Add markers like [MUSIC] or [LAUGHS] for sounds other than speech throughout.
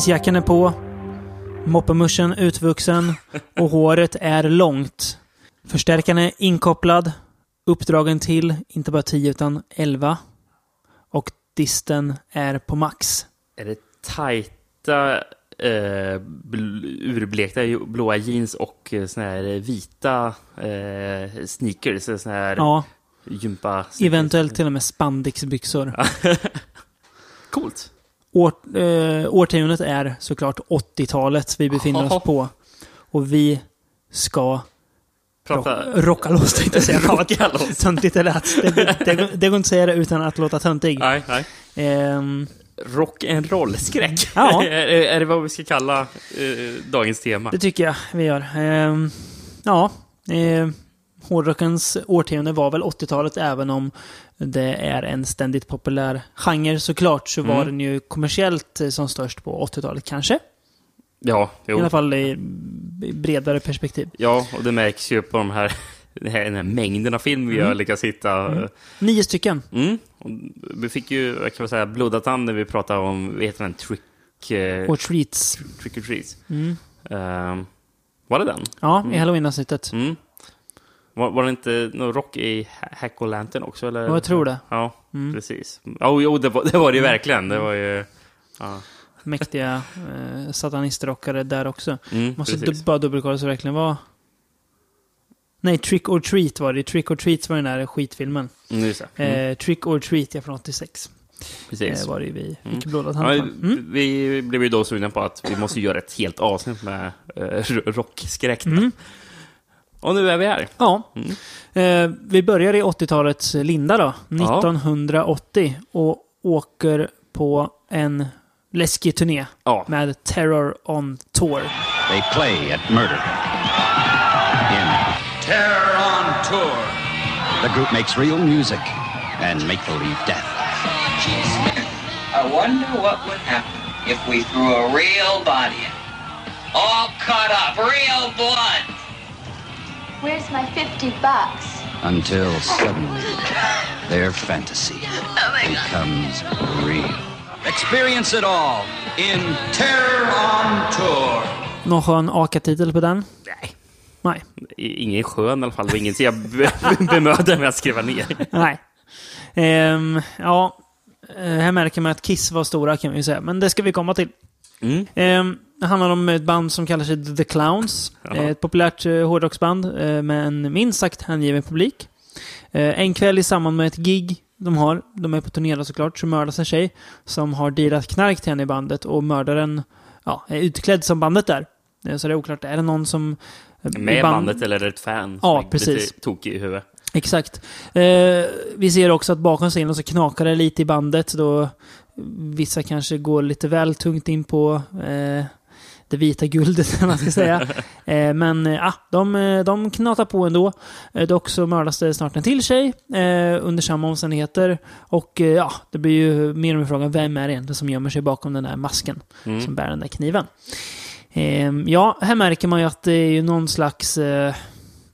Jeansjackan är på. Moppemuschen utvuxen. Och håret är långt. Förstärkaren är inkopplad. Uppdragen till inte bara 10 utan 11. Och disten är på max. Är det tajta, eh, bl- urblekta blåa jeans och eh, såna här vita eh, sneakers? Såna här Ja, gympa... eventuellt till och med spandexbyxor. [LAUGHS] Coolt. År, eh, årtiondet är såklart 80-talet vi befinner oss [LAUGHS] på. Och vi ska Prata... rock, rocka loss tänkte jag säga. [LAUGHS] Rocka loss. Töntigt det lät. Det, det, det, går- inte att säga det utan att låta töntig. Nej, nej. Ehm, Rock'n'roll-skräck. [LAUGHS] Ja. är, är det vad vi ska kalla eh, dagens tema? det tycker jag vi gör. Ehm, ja, eh, hårdrockens årtionde var väl 80-talet även om det är en ständigt populär genre såklart så var Mm. den ju kommersiellt eh, som störst på 80-talet kanske. Ja, I jo. alla fall i i bredare perspektiv. Ja, och det märks ju på de här, [LAUGHS] den här, den här mängden av film vi har lyckats hitta. Nio stycken. Mm. Och vi fick ju, vad kan man säga, blodad tand när vi pratade om, vad heter den, Trick, eh, Och treats. trick or Treats. Mm. Ehm, var det den? Ja, i halloween-avsnittet. Mm. Var, var det inte någon rock i Ha- Hack och Lantern också? Eller? Ja, jag tror det. Ja, Mm. precis. Oh, jo, det var det, var det ju verkligen. Det var ju... Ja. Mäktiga eh, satanistrockare där också. Mm, Måste du bara dubbelkolla så det verkligen var... Nej, Trick or Treat var det. Trick or Treat var den där skitfilmen. Mm, det. Mm, Eh, Trick or Treat, ja, från 86. precis. Eh, var det ju vi Mm. blåda Ja, mm. Vi blev ju då sugna på att vi måste göra ett helt avsnitt med eh, rockskräck. Mm. Och nu är vi här. Ja. Mm. Eh, vi börjar i 80-talets linda då. Ja. 1980. Och åker på en läskig turné Ja, med Terror on Tour. They play at murder. In Terror on tour. the group makes real music and make believe death. I wonder what would happen if we threw a real body in. All cut up, real blood. Where's my 50 bucks? Until suddenly, their fantasy becomes real. Experience it all in Terror on tour. Någon skön AKA-titel på den? nej. Nej. Ingen skön i alla fall. Det var inget jag be- bemödade mig att skriva ner. Nej. Ehm, ja, eh, här märker man att Kiss var stora kan vi ju säga, men det ska vi komma till. Mm. Ehm, det handlar om ett band som kallar sig The Clowns. Jaha. Eh, Ett populärt eh, hårdrocksband eh, med en minst sagt hängiven publik. En kväll i samband med ett gig de har, de är på turné såklart, så mördas en tjej som har dealat knark till henne i bandet och mördaren ja, är utklädd som bandet där. Så det är oklart, är det någon som... Med band- bandet eller är det ett fan Ja, som är precis. lite tokig i huvudet? Exakt. Eh, vi ser också att bakom scenen så knakar det lite i bandet då vissa kanske går lite väl tungt in på eh, det vita guldet, [LAUGHS] eller man ska säga. [LAUGHS] Eh, men eh, ah, de, eh, de knatar på ändå. Dock så mördas det snart en till tjej under samma omständigheter. Och ja, det blir ju mer och mer frågan, vem är det egentligen som gömmer sig bakom den där masken Mm. som bär den där kniven? Eh, ja, här märker man ju att det är ju någon slags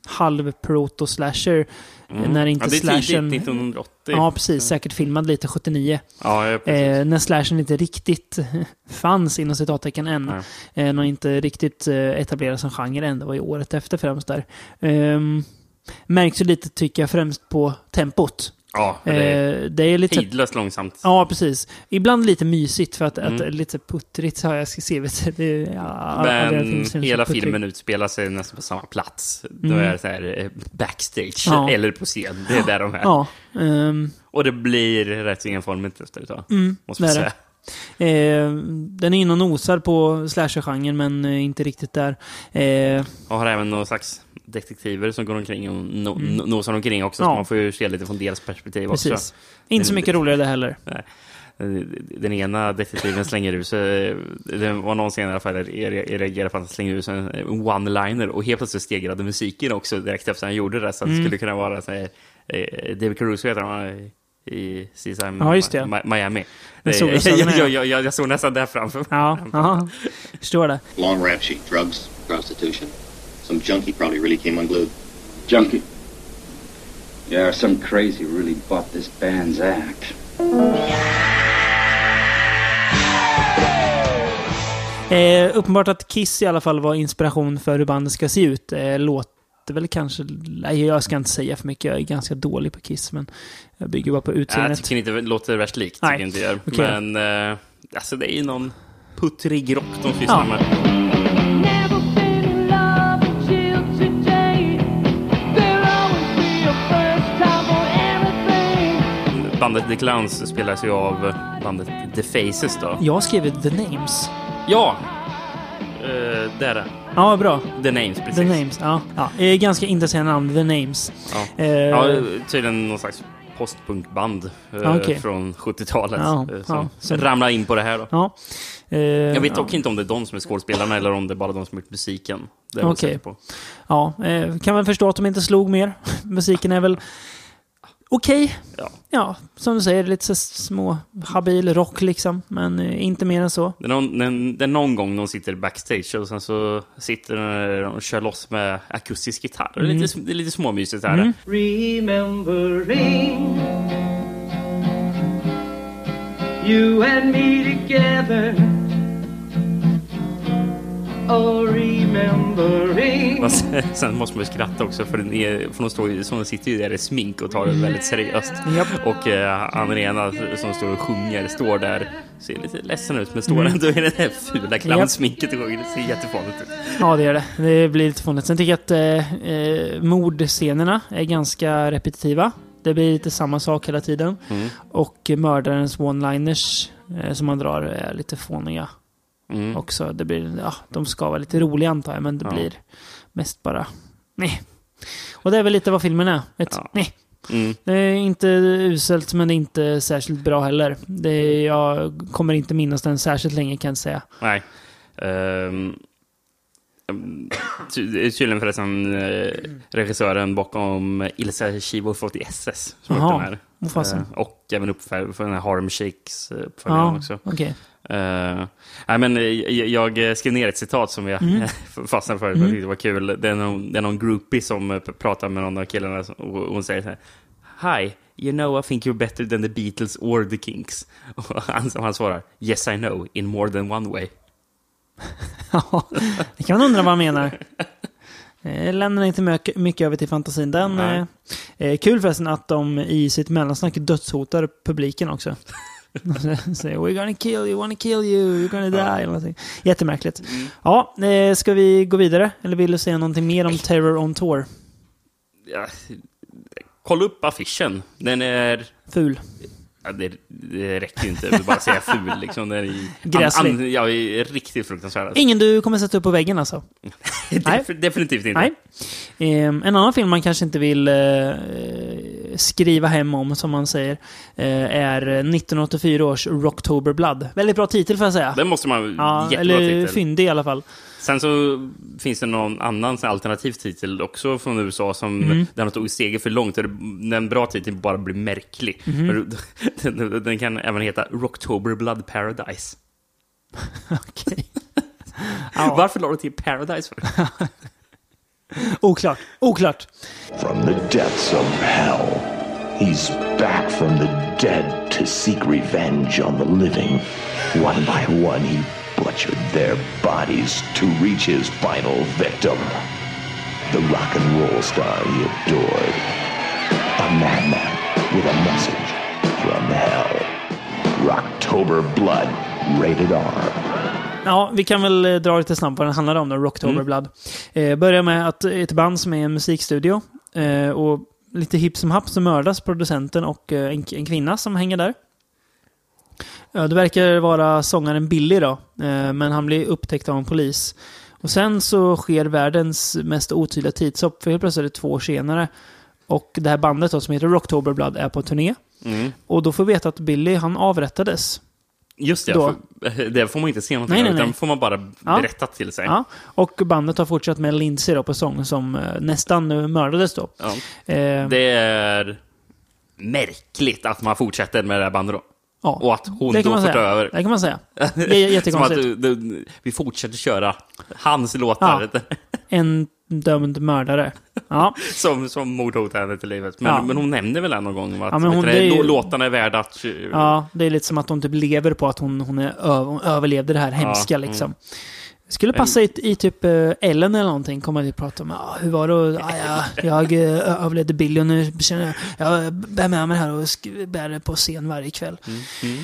halv proto-slasher. Mm. När inte ja, det är slashen... tidigt, 1980. Ja, precis. Säkert filmad lite 79. Ja, ja. Eh, när slashen inte riktigt [LAUGHS] fanns inom citattecken än. Nej. Eh, när inte riktigt eh, etablerad som genre än. Det var ju året efter främst där. Eh, märks ju lite, tycker jag, främst på tempot. Ja, det är Eh, det är lite... tidlöst långsamt. Ja, precis. Ibland lite mysigt för att, Mm. att lite puttrigt har jag skrivit. [LAUGHS] Det, ja, Men hela filmen utspelar sig nästan på samma plats. Då Mm. är det så här eh, backstage, Ja. eller på scen. Det är där de är. Ja. ehm, Och det blir rätt enformigt efter ett tag. mm, Måste man säga. Eh, den är inne och nosar på slasher-genren, men eh, inte riktigt där. Eh, Och har även någon slags detektiver som går omkring och no, Mm. no, nosar omkring också. Ja. Så man får ju se lite från deras perspektiv precis. också. Inte så mycket roligare det heller. Den ena detektiven slänger ut sig, det var någon scen i alla fall, där jag jag reagerade på att han slänger ut sig en one-liner och helt plötsligt stegrade musiken också direkt efter han gjorde det. Så att det Mm. skulle kunna vara så här, eh, David Caruso heter han i CSI Ja, just det. Mi- Miami. Eh, solglasögonen, jag, ja. jag, jag, jag såg nästan det framför mig. Ja. förstår det. Long rap sheet, drugs, prostitution. Some junkie probably really came unglued. Junkie. Yeah, some crazy really bought this band's act. Eh, uppenbart att Kiss i alla fall var inspiration för hur bandet ska se ut. Eh, låter väl kanske... Nej, jag ska inte säga för mycket. Jag är ganska dålig på Kiss, men jag bygger bara på Jag utseendet. tycker inte det låter värst likt. Nej. Jag inte gör. Okej. Men eh, alltså, det är ju någon puttrig rock de Ja. sysslar med. Bandet The Clowns spelas ju av bandet The Faces då. Jag har skrivit The Names. Ja! Uh, där är det. Ja, bra. The Names, precis. The Names. Ja. ja. Eh, ganska intressanta namn, The Names. Ja. Eh, Ja, tydligen någon slags postpunkband eh, Ja, okej. från 70-talet Ja, eh, som ja, ramlar in på det här. Då. ja. Eh, Jag vet dock inte om det är de som är skådespelarna eller om det är bara de som har gjort musiken. Det är osäker på. Ja, eh, kan väl förstå att de inte slog mer. [LAUGHS] Musiken är väl okej. Ja. Ja, som du säger, lite så små habil rock liksom. Men eh, inte mer än så. Det är, någon, det är- det är någon gång de sitter backstage och sen så sitter de och kör loss med akustisk gitarr. Det är Mm. lite, det är lite småmysigt här. Remembering you and me together. Oh, [LAUGHS] sen- måste man ju skratta också för, den är, för de, står som de sitter ju där i smink och tar det väldigt seriöst. Japp. Och eh, Andrena som står och sjunger står där, ser lite ledsen ut men står Mm. ändå i det där fula clownsminket och det ser jättefånigt ut. Ja, det gör det. Det blir lite fånigt. Sen tycker jag att eh, eh, mordscenerna är ganska repetitiva. Det blir lite samma sak hela tiden. Mm. Och mördarens one-liners eh, som man drar är lite fåniga Mm. också. Det blir, ja, de ska vara lite roliga antar jag, men det Ja. blir mest bara nej. Och det är väl lite vad filmen är. Ett Ja. nej. Mm. Det är inte uselt, men det är inte särskilt bra heller. Det är, jag kommer inte minnas den särskilt länge kan jag säga. Nej. Ehm, ehm, ty- det är tydligen förresten eh, regissören bakom Ilsa Chivo 40 SS som Jaha. den här. Eh, och även uppfölj- för den här Harlem Shakes eh, uppföljaren Ja, också. okej. Uh, nej, men, eh, jag, jag skrev ner ett citat som jag Mm. [LAUGHS] fastnade för. Jag tyckte det var kul. Det är någon, det är någon groupie som eh, pratar med någon av killarna och hon säger så här. Hi, you know I think you're better than the Beatles or the Kinks. [LAUGHS] Och han, han svarar Yes I know, in more than one way. [LAUGHS] Ja, det kan man undra vad han menar. Eh, Lämnar inte mycket, över till fantasin. Den eh, eh, kul förresten att de i sitt mellansnack dödshotar publiken också. [LAUGHS] Säger We're gonna kill you, wanna kill you, you're gonna die. eller någonting. Jättemärkligt. Ja, eh, ska vi gå vidare? Eller vill du säga någonting mer om Terror on Tour? Ja, kolla upp affischen. Den är... Ful. Ja, det, det räcker ju inte att bara säga ful. Liksom. Den är Gräslig. An, an, ja, riktigt fruktansvärd. alltså. Ingen du kommer sätta upp på väggen alltså? [LAUGHS] Nej. Def- Definitivt inte. Nej. Ehm, en annan film man kanske inte vill eh, skriva hem om, som man säger, eh, är 1984 års Rocktober Blood. Väldigt bra titel får jag säga. Den måste man... Ja, jättebra eller titel. fyndig i alla fall. Sen så finns det någon annan alternativ titel också från USA som Mm. där de tog steget för långt. Den bra titeln bara blir märklig. Mhm. Den, [LAUGHS] den kan även heta Rocktober Blood Paradise. [LAUGHS] Okej. [LAUGHS] Varför la du till Paradise för? Oklart. Oklart. From the depths of hell, he's back from the dead to seek revenge on the living. One by one, he butchered their bodies to reach his final victim. The rock and roll star he adored. A madman with a message from hell. Rocktober Blood, rated R. Ja, vi kan väl eh, dra lite snabbt vad den handlar om då, Rocktober Mm. Blood. Eh, börjar med att ett band som är en musikstudio eh, och lite hipp som happ så mördas producenten och eh, en, en kvinna som hänger där. Ja, det verkar vara sångaren Billy då, eh, men han blir upptäckt av en polis. Och sen så sker världens mest otydliga tidshopp, för helt plötsligt är det två år senare. Och det här bandet då, som heter Rocktober Blood är på turné. Mm. Och då får vi veta att Billy, han avrättades. Just det, Då. för, det får man inte se någonting Nej, nej, av, utan nej. får man bara Ja. berätta till sig. Ja, och bandet har fortsatt med Lindsay då på sång som eh, nästan eh, mördades då. Ja. Eh, Det är märkligt att man fortsätter med det här bandet då. Ja, Och att hon det då får ta över. Det kan man säga. [LAUGHS] Det är Som att jättekonstigt. du, du, vi fortsätter köra hans låtar. En dömd mördare. Ja. [LAUGHS] som, som mordhotar henne till livet. Men, Ja. men hon nämner väl någon gång att Ja, men hon- du, det är låtarna är värda att... Ja, det är lite som att hon typ lever på att hon, hon, är, hon överlevde det här hemska mm. liksom. Skulle passa i, i typ eh, Ellen eller någonting. Kommer att prata om ah, hur var det ah, ja, jag eh, överlevde Billy och nu känner jag, jag bär med mig det här och bär det på scen varje kväll. Mm.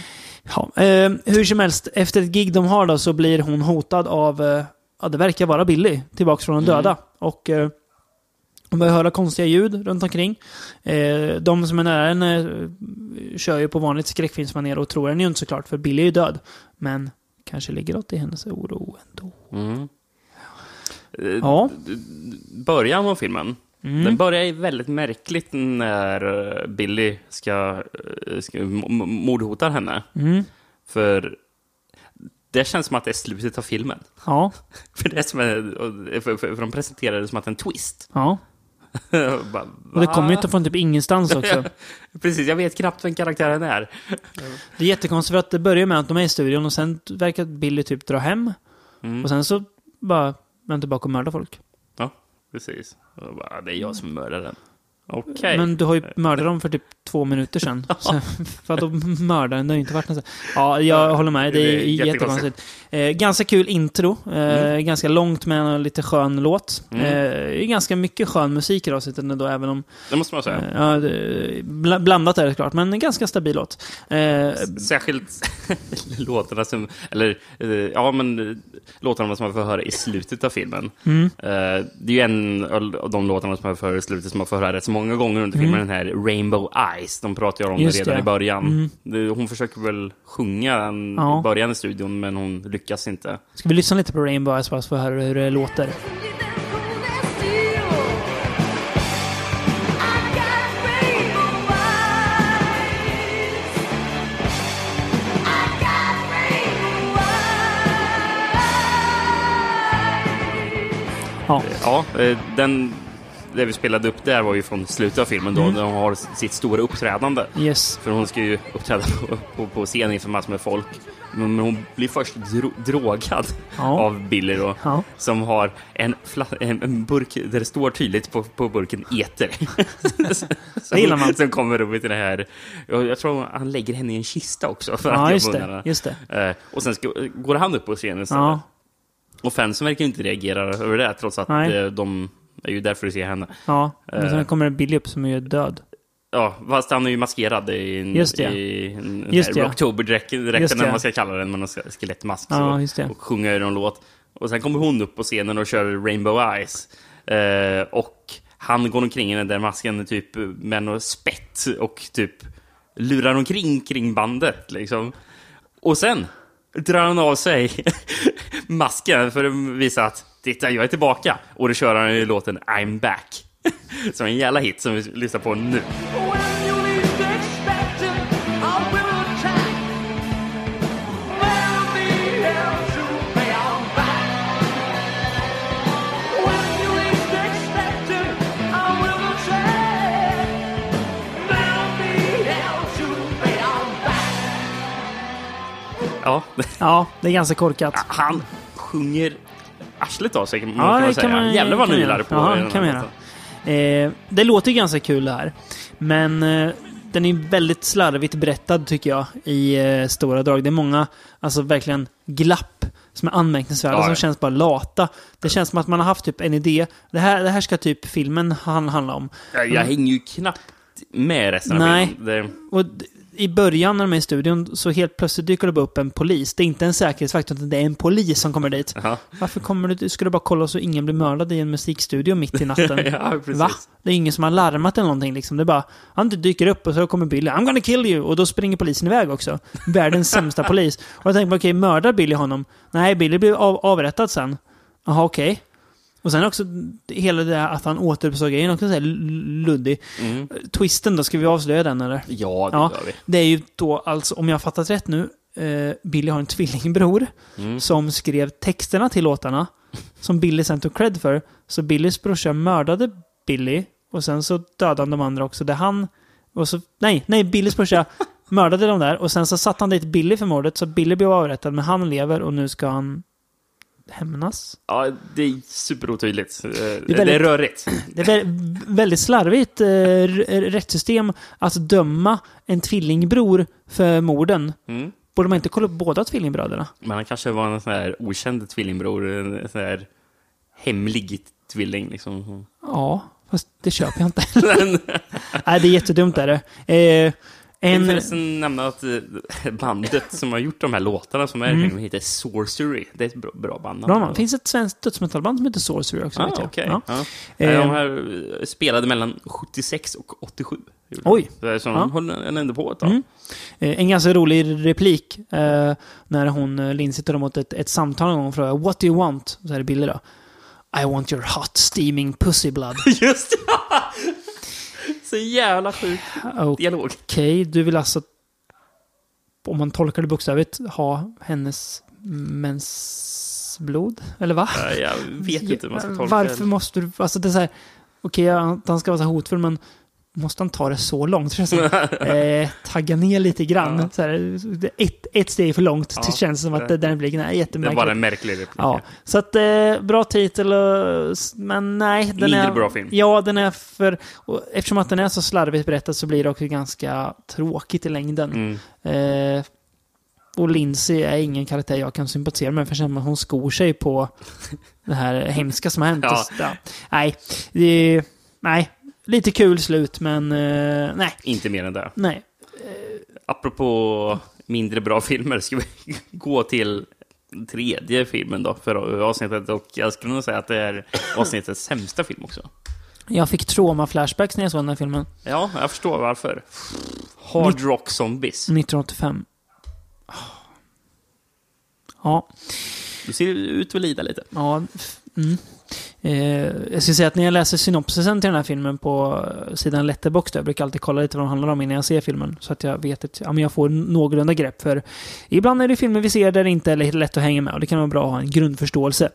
Ja, eh, hur som helst, efter ett gig de har då så blir hon hotad av, eh, ja det verkar vara Billy, tillbaks från de Mm. döda. Och eh, hon börjar höra konstiga ljud runt omkring. Eh, de som är nära henne eh, kör ju på vanligt skräckfilmsmanér och tror henne ju inte såklart, för Billy är ju död. Men kanske ligger något i hennes oro ändå. Mm. Eh, Ja. d- Början av filmen. Mm. Den börjar ju väldigt märkligt när eh, Billy ska, eh, ska mordhotar henne. Mm. För det känns som att det är slutet av filmen. Ja, [LAUGHS] För, det är som för de presenterar det som att en twist. ja. [LAUGHS] Bara, Och det kommer ju inte från typ ingenstans också. [LAUGHS] Precis, jag vet knappt vem karaktären är. Det är jättekonstigt för att det börjar med att de är i studion och sen verkar Billy typ dra hem. Mm. Och sen så bara vända tillbaka och mörda folk. Ja, precis. Och bara, det är jag som mördar den. Okej. Men du har ju [LAUGHS] mördat dem för typ två minuter sedan. Så, för att då mördaren, det har ju inte varit något. Ja, jag håller med. Det är, Det är jättekonstigt. jättekonstigt. Eh, ganska kul intro. Eh, Mm. Ganska långt med en lite skön låt. Mm. Eh, det är ganska mycket skön musik i avsnittet ändå, även om... Det måste man säga. Eh, ja, blandat är det klart, men en ganska stabil låt. Eh, Särskilt [LAUGHS] låtarna som, eller eh, ja men låtarna som man får höra i slutet av filmen. Mm. Det är ju en av de låtarna som man får höra i slutet som man får höra rätt så många gånger under Mm. filmen, den här Rainbow Eyes. De pratar ju om Just det redan det. i början. Mm. Hon försöker väl sjunga den Ja. i början i studion, men hon lyckas inte. ska vi lyssna lite på Rainbow Eyes bara för att höra hur det låter? Ja. Ja, eh, den, det vi spelade upp där var ju från slutet av filmen då, Mm. när hon har sitt stora uppträdande. Yes. För hon ska ju uppträda på, [LAUGHS] på, på scen inför massor med folk. Men hon blir först dro, drogad Ja. av Billy då. Ja. Som har en, en, burk där det står tydligt på, på burken eter. som, [LAUGHS] Det man. Som kommer upp till det här. Jag, jag tror han lägger henne i en kista också. För Ja, att just det, just det. Eh, och sen ska, går han upp på scenen istället. Ja. Och fansen verkar inte reagera över det, trots att Nej. eh, de är ju där för att se henne. Ja, men sen Eh. kommer Billy upp som är död. Ja, fast han är ju maskerad i en, Just det. i en, en Just det. October-dräkten, Just eller man ska kalla den, med någon skelettmask. Ja, så. Och sjunger någon låt. Och sen kommer hon upp på scenen och kör Rainbow Eyes. Eh, och han går omkring i den där masken typ med något spett och typ lurar omkring kring bandet liksom. Och sen drar han av sig [LAUGHS] masken för att visa att titta, jag är tillbaka. Och då kör han i låten I'm back. [LAUGHS] Som en jävla hit som vi lyssnar på nu. Ja, Ja, det är ganska korkat. han sjunger arslet av sig, kan Ja, man säga. kan man- Jävlar vad kan man nylar göra. på Ja, kan man låten. Eh, det låter ganska kul det här. Men eh, den är väldigt slarvigt berättad tycker jag i eh, stora drag. Det är många, alltså verkligen glapp som är anmärkningsvärda, Ja, som känns bara lata. Det känns som att man har haft typ en idé. Det här, det här ska typ filmen han, handla om. Jag, jag hänger ju knappt med resten Mm. Nej. av filmen. Det, Och i början när de är i studion så helt plötsligt dyker det upp en polis. Det är inte en säkerhetsvakt utan det är en polis som kommer dit. ja. Varför kommer du? Ska du bara kolla så ingen blir mördad i en musikstudio mitt i natten? [LAUGHS] ja. Va? Det är ingen som har larmat eller någonting liksom. Det är bara, han dyker upp och så kommer Billy. I'm gonna kill you! Och då springer polisen iväg också. Världens sämsta polis. Och jag tänkte, okej, mördar Billy honom? Nej, Billy blir av, avrättad sen. Jaha, okej. Och sen också hela det att han återuppstår grejen också så här luddig. Mm. Twisten då, ska vi avslöja den eller? Ja, det Ja. gör vi. Det är ju då alltså, om jag har fattat rätt nu, eh, Billy har en tvillingbror Mm. som skrev texterna till låtarna. Som Billy sen tog cred för. Så Billys brorsa mördade Billy och sen så dödade han de andra också. Det han... Och så, nej, nej, Billys brorsa [LAUGHS] mördade de där och sen så satte han dit Billy för mordet så Billy blev avrättad men han lever och nu ska han hämnas. Ja, det är superotydligt. Eh, Det är, väldigt- rörigt. Det är vä- väldigt slarvigt eh, rättssystem att döma en tvillingbror för morden. Mm. Borde man inte kolla upp båda tvillingbröderna? Men han kanske var en sån här okänd tvillingbror, en sån här hemlig tvilling liksom. Ja, fast det köper jag inte. [LAUGHS] Nej, det är jättedumt är det. Eh, Jag vill en, nämna att eh, bandet som har gjort de här låtarna som är Mm. heter Sorcery. Det är ett bra, bra band. bra man. finns ett svenskt dödsmetallband som heter Sorcery också. Ah, okej. Ja. Ja. Eh, De här eh, spelade mellan 76 och 87. gjorde de. Oj. Så det Så Ja. de höll en ändå på ett tag. Mm. Eh, En ganska rolig replik eh, när hon, eh, Linn sitter mot ett, ett samtal en gång och frågar What do you want? Så här är bilder då. I want your hot steaming pussy blood. [LAUGHS] Just det! Så jävla sjuk dialog. Okej, du vill alltså, om man tolkar det bokstavligt, ha hennes mensblod? Eller va? Ja, Jag vet inte hur man ska tolka Varför det. måste du, alltså det är så här, okej att han ska vara så hotfull, men måste han ta det så långt? Det känns som, [LAUGHS] eh, tagga ner lite grann. Ja. Så här, det är ett, ett steg för långt. Ja, det känns som att det- den repliken är Det är jättemärklig. bara en märklig replik. Ja, så att eh, bra titel, och, men nej. Den är, bra film. Ja, den är för... Och eftersom att den är så slarvigt berättad så blir det också ganska tråkigt i längden. Mm. Eh, och Lindsay är ingen karaktär jag kan sympatisera med, för att hon skor sig på det här hemska som har hänt. [LAUGHS] Ja. Nej, det, nej, lite kul slut, men eh, nej. Inte mer än det. nej. Apropå mindre bra filmer, ska vi [LAUGHS] gå till tredje filmen då för avsnittet. Och jag skulle nog säga att det är avsnittets sämsta film också. Jag fick trauma-flashbacks när jag såg den här filmen. Ja, jag förstår varför. Hard Rock Zombies. 1985. Ja. Du ser ut att lida lite. Ja, mm. Eh, jag ska säga att när jag läser synopsisen till den här filmen på eh, sidan Letterboxd, jag brukar alltid kolla lite vad de handlar om innan jag ser filmen, så att jag vet att ja, men jag får någorlunda grepp. För ibland är det filmer vi ser där det inte är lätt- lätt att hänga med och det kan vara bra att ha en grundförståelse.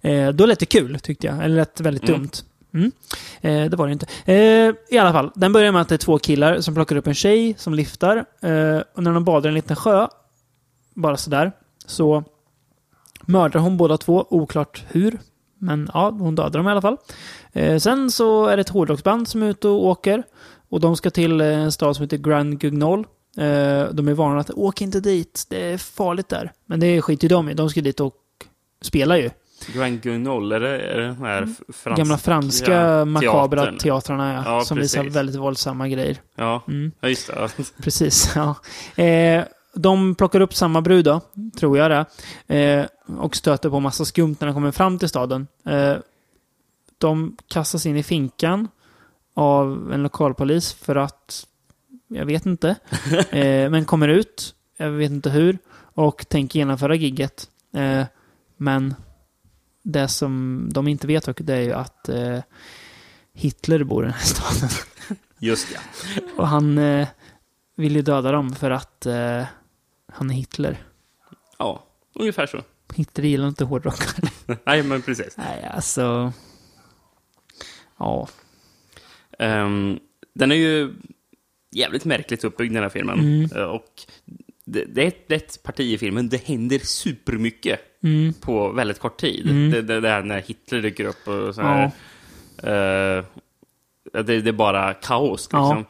Eh, då lät det kul, tyckte jag. Eller lät väldigt Mm. dumt. Mm. Eh, det var det inte. Eh, I alla fall, den börjar med att det är två killar som plockar upp en tjej som liftar. Eh, och när de badar i en liten sjö, bara sådär, så mördar hon båda två, oklart hur. Men ja, hon dödar dem i alla fall. Eh, sen så är det ett hårdrocksband som är ute och åker. Och de ska till eh, en stad som heter Grand Guignol. Eh, de är varnade att åk inte dit, det är farligt där. Men det skiter ju de i, de ska dit och spela ju. Grand Guignol, är det, är det den här f- franska Gamla franska ja, makabra teatern? teatrarna ja, Ja, som visar precis. väldigt våldsamma grejer. Ja, Mm. ja just det. Precis, ja. Eh, de plockar upp samma brud då, tror jag det. Eh, och stöter på massa skumt när de kommer fram till staden. Eh, de kastas in i finkan av en lokalpolis för att, jag vet inte, [LAUGHS] eh, men kommer ut, jag vet inte hur, och tänker genomföra gigget. Eh, men det som de inte vet dock, det är ju att eh, Hitler bor i den här staden. Just ja. Och han eh, vill ju döda dem för att eh, han är Hitler. Ja, ungefär så. Hitler gillar inte hårdrockare. [LAUGHS] Nej, men precis. Nej, alltså... Ja. Ehm, den är ju jävligt märkligt uppbyggd den här filmen. Mm. Eh, Och det, det är ett, ett parti i filmen, det händer supermycket Mm. på väldigt kort tid. Mm. Det, det, det här när Hitler dyker upp och så här. Eh, det, det är bara kaos Ja. liksom.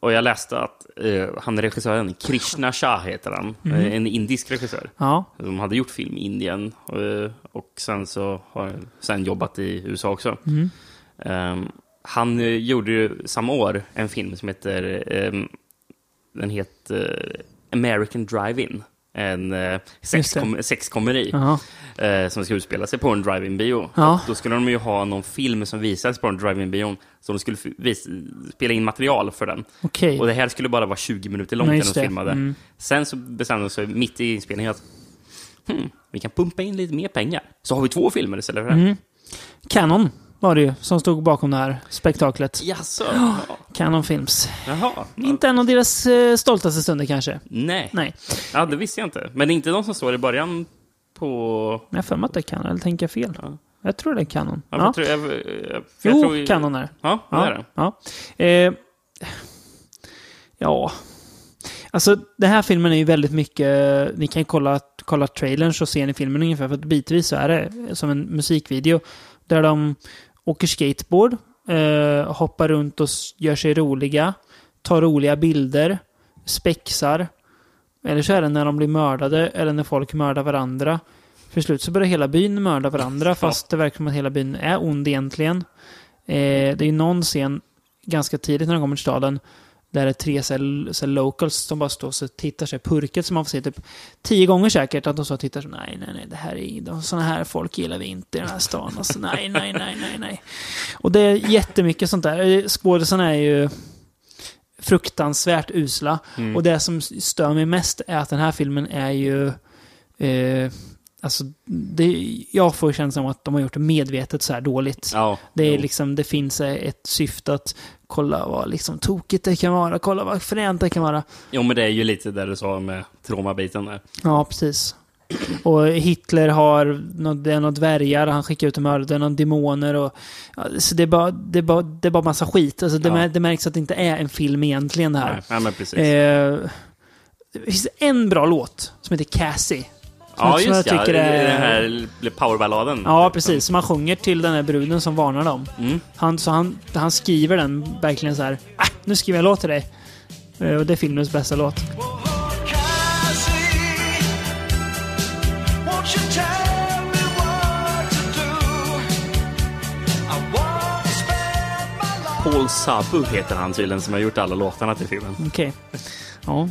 Och jag läste att eh, han regissören, Krishna Shah heter han, Mm. en indisk regissör. Ja. De hade gjort film i Indien eh, och sen så har sen jobbat i USA också. Mm. Ehm, han eh, gjorde ju samma år en film som heter ehm, den heter American Drive-In. En eh, sexkom- sexkomedi eh, som ska utspela sig på en drive-in-bio. Ja. Då skulle de ju ha någon film som visades på en drive-in-bion. Så de skulle spela in material för den. Okej. Och det här skulle bara vara 20 minuter långt när de filmade. Mm. Sen så bestämde de sig mitt i inspelningen att hmm, vi kan pumpa in lite mer pengar. Så har vi två filmer istället för det. Mm. Canon var det ju som stod bakom det här spektaklet. Jaså? [GASPS] Canon Films. Jaha. Inte en av deras eh, stoltaste stunder kanske. Nej. Nej. Ja, det visste jag inte. Men det är inte de som står i början på... Jag har för mig att det är Canon, eller tänker jag fel? Ja. Jag tror det är Canon. Ja, Ja. jag tror, jag, jag, för Jo, jag tror, Canon är det. Ja, det är det. Ja. Eh, ja. Alltså, den här filmen är ju väldigt mycket... Ni kan kolla, kolla trailern så ser ni filmen ungefär. För att bitvis så är det som en musikvideo. Där de åker skateboard, eh, hoppar runt och gör sig roliga. Tar roliga bilder. Spexar. Eller så är det när de blir mördade, eller när folk mördar varandra. För slut så börjar hela byn mörda varandra, fast det verkar som att hela byn är ond egentligen. Eh, det är någon scen ganska tidigt när de kommer till staden, där det är tre så så locals som bara står och tittar sig purket som man får se typ tio gånger säkert. Att de så och tittar så nej, nej, nej, det här är de, sådana här folk gillar vi inte i den här stan. Alltså, nej, nej, nej, nej, nej. Och det är jättemycket sånt där. Skådisarna är ju fruktansvärt usla. Mm. Och det som stör mig mest är att den här filmen är ju... Eh, alltså, det, jag får känslan av att de har gjort det medvetet så här dåligt. Ja, Det, är jo. liksom, det finns eh, ett syfte att kolla vad liksom tokigt det kan vara, kolla vad fränt det kan vara. Jo, men det är ju lite där du sa med traumabiten där. Ja, precis. Och Hitler har något, det är något dvärgar, han skickar ut och mördar någon demoner och... Så det är bara, det är bara, det är bara massa skit. Alltså det, Ja. det märks att det inte är en film egentligen det här. Nej, ja, men precis. Eh, det finns en bra låt som heter Cassie. Ja, som jag just ja. tycker Det är- Den här powerballaden. Ja, precis. Som han sjunger till den här bruden som varnar dem. Mm. Han, så han, han skriver den verkligen så här. Ah, nu skriver jag en låt till dig. Eh, Och det är filmens bästa låt. Paul Sabu heter han tydligen som har gjort alla låtarna till filmen. Okej. Ja,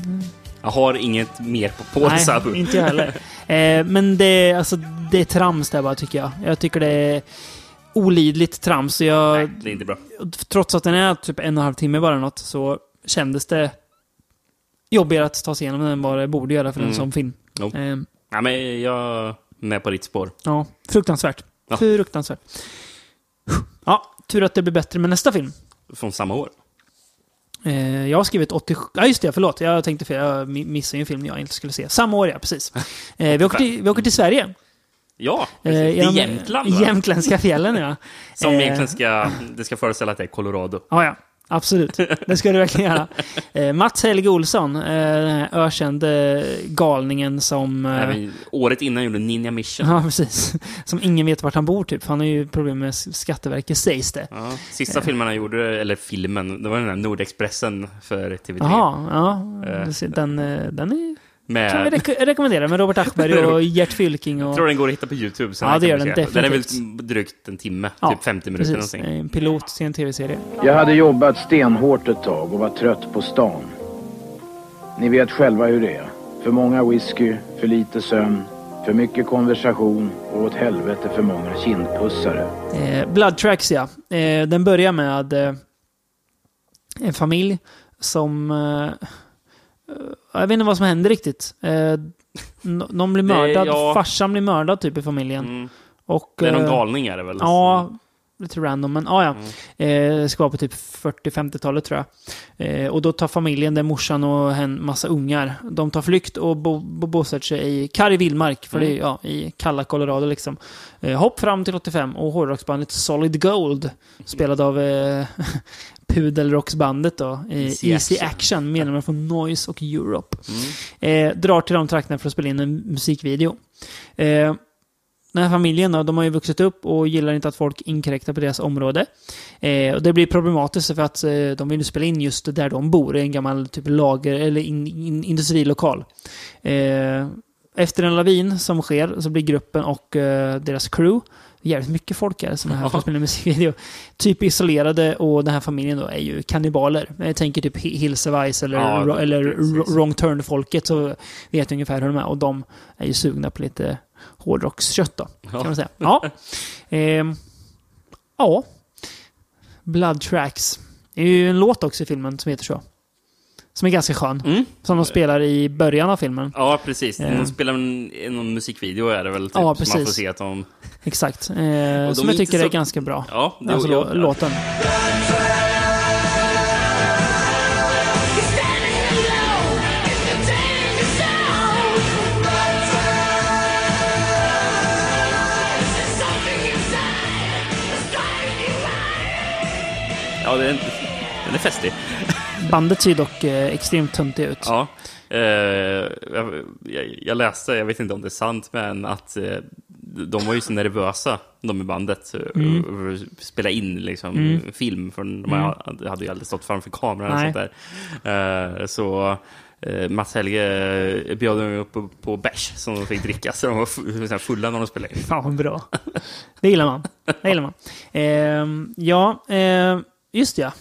Jag har inget mer på Paul nej, inte jag heller. Eh, men det, är- alltså, det är trams där bara, tycker jag. Jag tycker det är olidligt trams. Jag, Nej, det är inte bra. trots att den är typ en och en halv timme bara något, så kändes det jobbigare att ta sig igenom den än vad det borde göra för en Mm. sån film. Jo. Eh, Ja, men jag är med på ditt spår. ja, fruktansvärt. Ja. Fruktansvärt. Ja, tur att det blir bättre med nästa film. Från samma år. Eh, jag har skrivit 87... Ja, just det. Förlåt. Jag tänkte fel. Jag mi- missade en film jag inte skulle se. Samma år, ja. Precis. Eh, vi, åker till, vi åker till Sverige. Ja, Eh, precis. det är Jämtland va? Jämtländska fjällen, ja. [LAUGHS] Som Eh, egentligen ska, det ska föreställa att det är Colorado. Ja, ja. Absolut. Det ska du verkligen göra. [LAUGHS] Eh, Mats Helge Olsson, eh, ökände galningen som... Eh, Även året innan gjorde Ninja Mission. [LAUGHS] ja, precis. Som ingen vet vart han bor, typ. Han har ju problem med Skatteverket, sägs det. Ja, sista filmen han gjorde, eller filmen, det var den där Nordexpressen för TV3. Jaha, ja. Eh. Den, eh, den är, Med, kan vi rek- rekommendera med Robert Aschberg och [LAUGHS] Gert Fylking. Och, jag tror den går att hitta på YouTube. sen Ja, det gör den se. Den är väl definitivt. drygt en timme, Ja, typ 50 minuter precis. någonting. En pilot till en tv-serie. Jag hade jobbat stenhårt ett tag och var trött på stan. Ni vet själva hur det är. För många whisky, för lite sömn, för mycket konversation och åt helvete för många kindpussare. Eh, Blood Tracks, ja. Eh, den börjar med eh, en familj som... Eh, jag vet inte vad som händer riktigt. Eh, någon blir Det- mördad. ja. Farsan blir mördad typ i familjen. Mm. Och, Det är någon eh, galning är det väl? Ja, lite random. Men ah, ja, Mm. eh, det ska vara på typ 40-50-talet tror jag. Eh, och då tar familjen, där morsan och en massa ungar, de tar flykt och bo, bo, bosätter sig i Kari Vildmark, för det är ja, i kalla Colorado liksom. Eh, hopp fram till 85 och hårdrocksbandet Solid Gold, spelad av eh, [LAUGHS] Pudelrocksbandet då, eh, Easy Easy, Action. Action, medlemmar från Noise och Europe. Mm. Eh, drar till de trakterna för att spela in en musikvideo. Eh, den här familjen då, de har ju vuxit upp och gillar inte att folk inkräktar på deras område. Eh, och det blir problematiskt för att eh, de vill spela in just där de bor, i en gammal typ lager eller in, in, industrilokal. Eh, efter en lavin som sker så blir gruppen och eh, deras crew, jävligt mycket folk här som är här för att spela musikvideo, typ isolerade och den här familjen då är ju kannibaler. Jag tänker typ Hi- Hills of Ice eller, Ja, eller precis. ro- Wrong Turn-folket så vet jag ungefär hur de är. Och de är ju sugna på lite hårdrockskött då, kan Ja. man säga. Ja. Ehm, ja. Blood Tracks. Det är ju en låt också i filmen som heter så. Som är ganska skön. Mm. Som de spelar i början av filmen. Ja, precis. De spelar en, någon musikvideo är det väl, typ, Ja, så man precis. får se att de... Exakt. Eh, som jag tycker så- är ganska bra. Ja, det, Alltså ja, lå- låten. Ja, den, den är festlig. Bandet ser dock eh, extremt töntiga ut. Ja. Eh, jag, jag, jag läste, jag vet inte om det är sant, men att eh, de var ju så nervösa, de i bandet, Mm. spela in liksom, Mm. film, för de Mm. hade ju aldrig stått framför kameran. Och sånt där. Eh, så eh, Mats Helge eh, bjöd dem upp på, på bärs som de fick dricka, så de var fulla när de spelade in. Fan vad bra. Det gillar man. Det gillar man. [LAUGHS] Ehm, ja, just ja.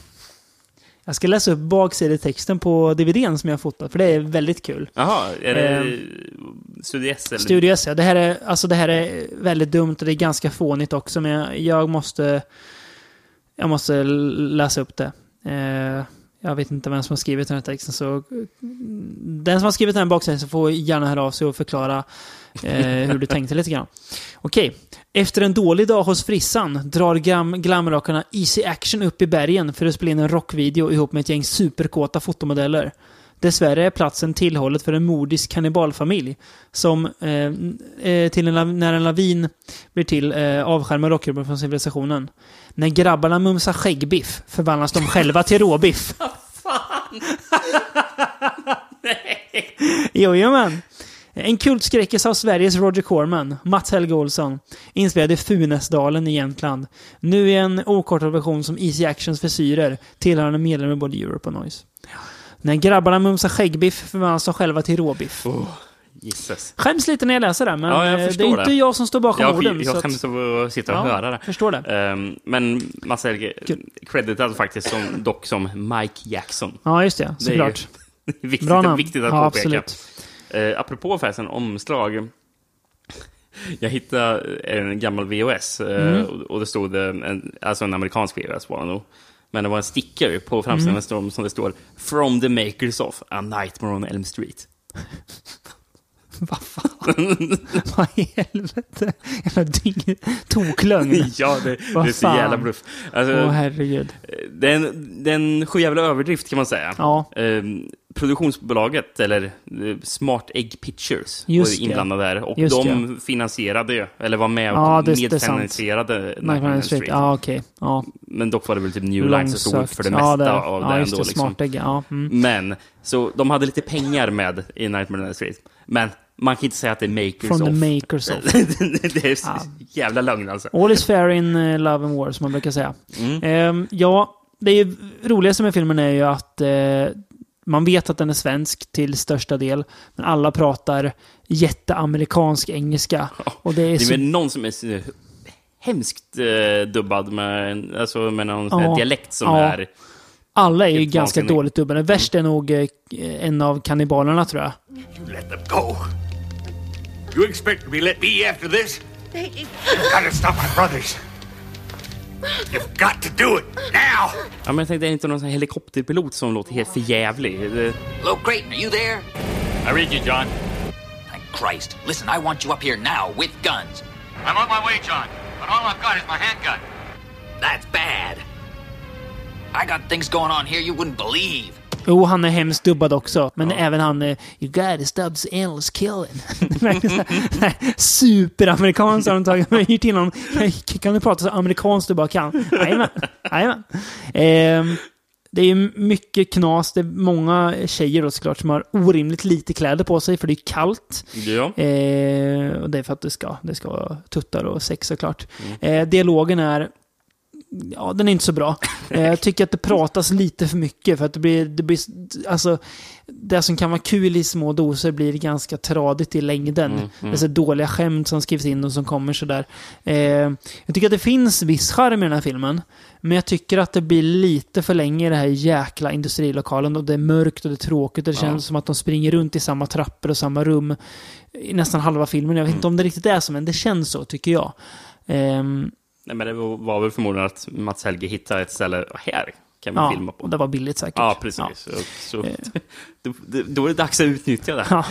Jag ska läsa upp baksidetexten på DVDn som jag har fotat, för det är väldigt kul. Jaha, är det Ehm, Studio S? Eller? Studio S, ja. Det här, är, alltså det här är väldigt dumt och det är ganska fånigt också, men jag, jag måste... Jag måste läsa upp det. Eh, jag vet inte vem som har skrivit den här texten, så... Den som har skrivit den här baksidetexten får gärna höra av sig och förklara eh, hur du tänkte lite grann. Okej. Efter en dålig dag hos frissan drar glam glamrockarna Easy Action upp i bergen för att spela in en rockvideo ihop med ett gäng superkåta fotomodeller. Dessvärre är platsen tillhållet för en mordisk kannibalfamilj som eh, eh, till en, när en lavin blir till eh, avskärmar rockgruppen från civilisationen. När grabbarna mumsar skäggbiff förvandlas de själva till råbiff. [LAUGHS] [LAUGHS] Jojomän! En kultskräckis av Sveriges Roger Corman, Mats Helge Olsson, inspelad i Funäsdalen i Jämtland. Nu i en okortad version som Easy Actions frisyrer, tillhörande medlem i både Europe och Noise. När grabbarna mumsar skäggbiff förvandlas de själva till råbiff. Gisses. Skäms lite när jag läser det, men Ja, jag eh, det är inte det. jag som står bakom jag, orden. Jag skäms över att sitta och Ja, höra det. förstår det. Ehm, men Mats Helge creditad faktiskt som, dock som Mike Jackson. Ja, just det. Det är Såklart. [LAUGHS] viktigt, Bra namn. viktigt att Ja, påpeka. absolut. Uh, apropå förresten omslag. Jag hittade en gammal VHS eh, Mm. och- det stod eh, en, alltså en amerikansk VHS var det nog. Men det var en sticker på framsidan Mm. som- det står From the makers of A Nightmare on Elm Street. [LAUGHS] Vad fan? [LAUGHS] Vad i helvete? Jävla toklögn. [LAUGHS] ja, det, det är så jävla bluff. Alltså, Åh, herregud. Det är en, det är en sjujävla överdrift kan man säga. Ja. Ehm, produktionsbolaget, eller eh, Smart Egg Pictures, Just var det. ju inblandade där. Och Just de finansierade ju, eller var med och Ja, det- det medfinansierade Nightmare Street. Street. Ja, okej. Ja. Men dock var det väl typ New Line som stod för det mesta ja, det, av ja, det ändå. det. Liksom. Smart ägg, ja. Mm. Men, så de hade lite pengar med i Nightmare Street. Men man kan inte säga att det är makers From of. the makers of. [LAUGHS] det är så jävla lögn alltså. All is fair in eh, love and war, som man brukar säga. Mm. Ehm, ja, det är ju, roligaste med filmen är ju att eh, man vet att den är svensk till största del, men alla pratar jätteamerikansk engelska. Och det är Det är så... väl någon som är så hemskt eh, dubbad med, alltså med någon Ja. dialekt som Ja. är... Alla är ju ganska vansinnig. dåligt dubbade. Värst är nog eh, en av kannibalerna, tror jag. Let them go. You expect to let be after this? You've got to stop my brothers. You've got to do it now. Ja, men jag tänkte, är det inte någon sån här helikopterpilot som låter helt förjävlig? Det- Hello, Creighton, are you there? I read you, John. Thank Christ. Listen, I want you up here now with guns. I'm on my way, John. But all I've got is my handgun. That's bad. I got things going on here you wouldn't believe. Jo, han är hemskt dubbad också. Men även han är You gotta stop endless killing. [LAUGHS] Superamerikansk har de tagit. Men hyrt in honom. Kan du prata så amerikanskt du bara kan? Jajamän. Jajamän. Ehm, det är ju mycket knas. Det är många tjejer då såklart som har orimligt lite kläder på sig för det är kallt. Ja. Eh, och det är för att det ska, det ska vara tuttar och sex såklart. Eh, dialogen är Ja, den är inte så bra. [LAUGHS] Eh, Jag tycker att det pratas lite för mycket för att det blir, det blir, alltså, det som kan vara kul i små doser blir ganska tradigt i längden. Mm, mm. Det är så dåliga skämt som skrivs in och som kommer sådär. Eh, jag tycker att det finns viss charm i den här filmen. Men jag tycker att det blir lite för länge i det här jäkla industrilokalen och det är mörkt och det är tråkigt och det Ja. känns som att de springer runt i samma trappor och samma rum i nästan halva filmen. Jag vet inte om det riktigt är så, men det känns så tycker jag. Ehm, Nej, men det var väl förmodligen att Mats Helge hittade ett ställe, här kan vi ja, filma på. och det var billigt säkert. Ja, precis. Ja. Så, så, [LAUGHS] då, då är det dags att utnyttja det. Ja.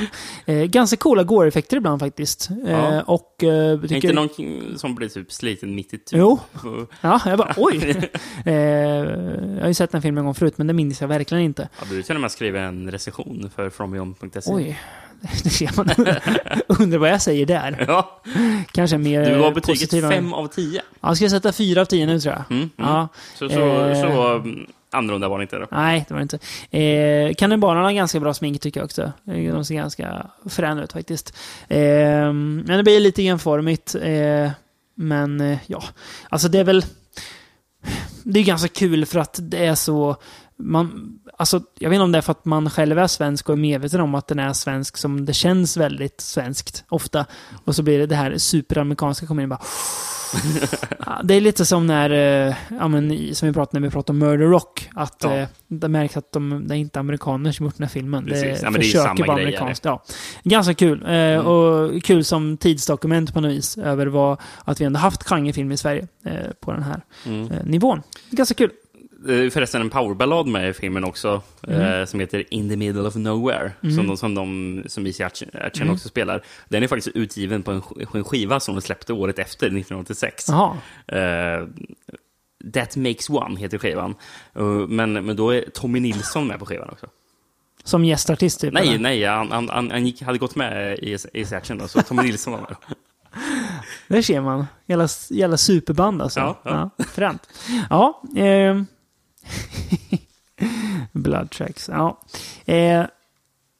Eh, ganska coola gore-effekter ibland faktiskt. Eh, Ja. och... Eh, tycker- inte någon som blir typ sliten mitt i tu? Jo. Ja, jag bara oj! [LAUGHS] eh, jag har ju sett den filmen en gång förut, men det minns jag verkligen inte. Ja, du till och med skriva en recension för FromBeyond.se. Oj. [LAUGHS] Det ser man. Undrar vad jag säger där. [LAUGHS] Ja. Kanske mer Du har betyget positiva- 5 av 10. Ja, jag ska sätta 4 av 10 nu tror jag. Mm, mm. Ja. Så, så, Eh, så mm, annorlunda var det inte. Då. Nej, det var det inte. Eh, Kannibalerna har ganska bra smink tycker jag också. Eh, De ser ganska fräna ut faktiskt. Eh, men det blir lite enformigt. Eh, men eh, ja, alltså det är väl... Det är ganska kul för att det är så... Man, alltså, jag vet inte om det är för att man själv är svensk och är medveten om att den är svensk som det känns väldigt svenskt ofta. Och så blir det det här superamerikanska kommer in bara... [LAUGHS] Det är lite som när, eh, ja, men, som vi pratade när vi pratade om Murder Rock. Att Ja. eh, det märks att de, det är inte amerikaner som gjort den här filmen. Precis. Det Ja, men det är försöker samma vara grej, amerikanskt. Ja. Ganska kul. Eh, Och kul som tidsdokument på något vis. Över vad, att vi ändå haft genrefilm i Sverige eh, på den här Mm. eh, nivån. Ganska kul. Eh, Förresten en powerballad med i filmen också, Mm. eh, som heter In the middle of nowhere, Mm. som de, som de som Easy Action Action Mm. också spelar. Den är faktiskt utgiven på en, en skiva som de släppte året efter, 1986. Jaha. Eh, That Makes One heter skivan. Eh, men, men då är Tommy Nilsson med på skivan också. Som gästartist typ? Nej, eller? nej, han, han, han, han gick, hade gått med i Easy Action då, så Tommy Nilsson var med. [LAUGHS] Där ser man. Jävla, jävla superband alltså. Ja, ja. fränt. Ja. Eh, [LAUGHS] Blood Tracks. Ja. Eh,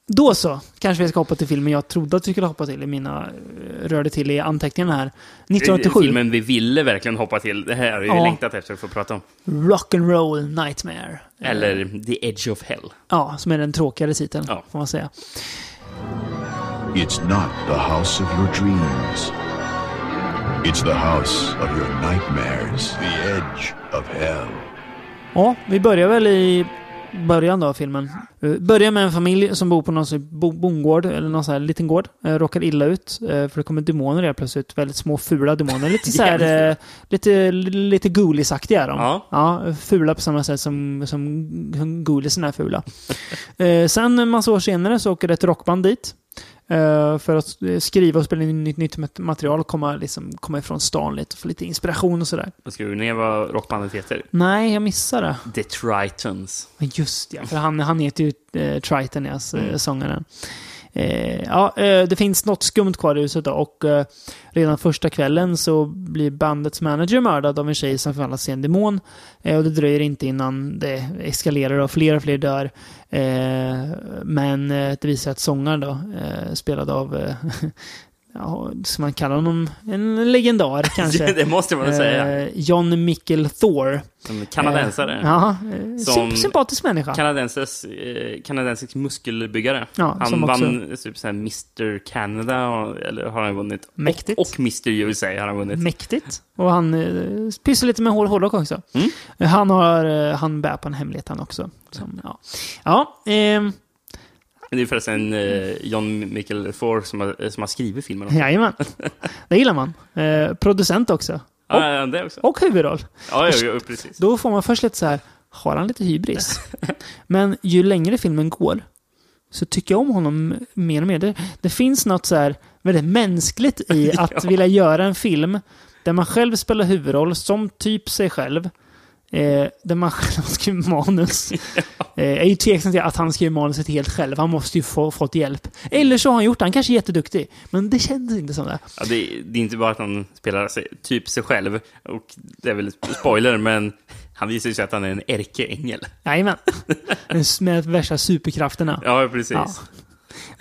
då så. Kanske vi ska hoppa till filmen jag trodde att vi skulle hoppa till i mina... eh, Rörde till i anteckningarna här. 1987. Filmen vi ville verkligen hoppa till. Det här har vi Ja. längtat efter att få prata om. Rock'n'Roll Nightmare. Eller The Edge of Hell. Ja, som är den tråkigare titeln, får man säga. It's not the house of your dreams. It's the house of your nightmares. The edge of hell. Ja, vi börjar väl i början då av filmen. Uh, Börjar med en familj som bor på någon bondgård, eller någon sån här liten gård. Uh, råkar illa ut, uh, för det kommer demoner där plötsligt. Väldigt små fula demoner. Lite så här, [LAUGHS] lite, lite ghoulies-aktiga är de. Ja. fula på samma sätt som, som ghouliesen är fula. Sen en massa år senare så åker ett rockband dit. Eh, för att skriva och spela in nytt, nytt mat- material och komma, liksom, komma ifrån stan lite och få lite inspiration och sådär. Ska vi ner vad rockbandet heter? Nej, jag missade det. The Tritons. Just ja, för han, han heter ju eh, Triton, alltså, Mm. eh, sångaren. Eh, ja, eh, det finns något skumt kvar i huset då, och eh, redan första kvällen så blir bandets manager mördad av en tjej som förvandlas till en demon. Eh, och det dröjer inte innan det eskalerar och fler och fler dör. Eh, men eh, det visar att sångaren då, eh, spelad av, eh, [LAUGHS] ja, som man kallar honom, en legendar [LAUGHS] kanske. Det måste man säga. Eh, John Michael Thor. En kanadensare. Eh, ja, eh, Som- symp- sympatisk människa. Kanadenses, eh, kanadensisk muskelbyggare. Ja, han också- vann typ så här Mr Canada, och- eller har han vunnit? Mäktigt. Och, och Mr USA har han vunnit. Mäktigt. Och han eh, pysslar lite med hård- hårdrock också. Mm. Eh, Han har, eh, han bär på en hemlighet han också. Som, ja, ja ehm, Det är förresten eh, John Michael Thor som har, som har skrivit filmen. också. jajamän. [LAUGHS] Det gillar man. Eh, producent också. Ja, ja, det också. Och huvudroll. Ja, ja, ja, precis. Då får man först lite så här, har han lite hybris? [LAUGHS] Men ju längre filmen går så tycker jag om honom mer och mer. Det, det finns något så här väldigt mänskligt i [LAUGHS] att vilja göra en film där man själv spelar huvudroll som typ sig själv. Eh, där man [LAUGHS] själv skriver manus. [LAUGHS] Eh, är ju tveksam till att han skriver manuset helt själv. Han måste ju få fått hjälp. Eller så har han gjort det. Han kanske är jätteduktig. Men det kändes inte som det. Ja, det, det är inte bara att han spelar sig, typ sig själv, och det är väl spoiler, men han visar ju sig att han är en ärkeängel. Jajamän. [LAUGHS] Med värsta superkrafterna. Ja, precis. Ja.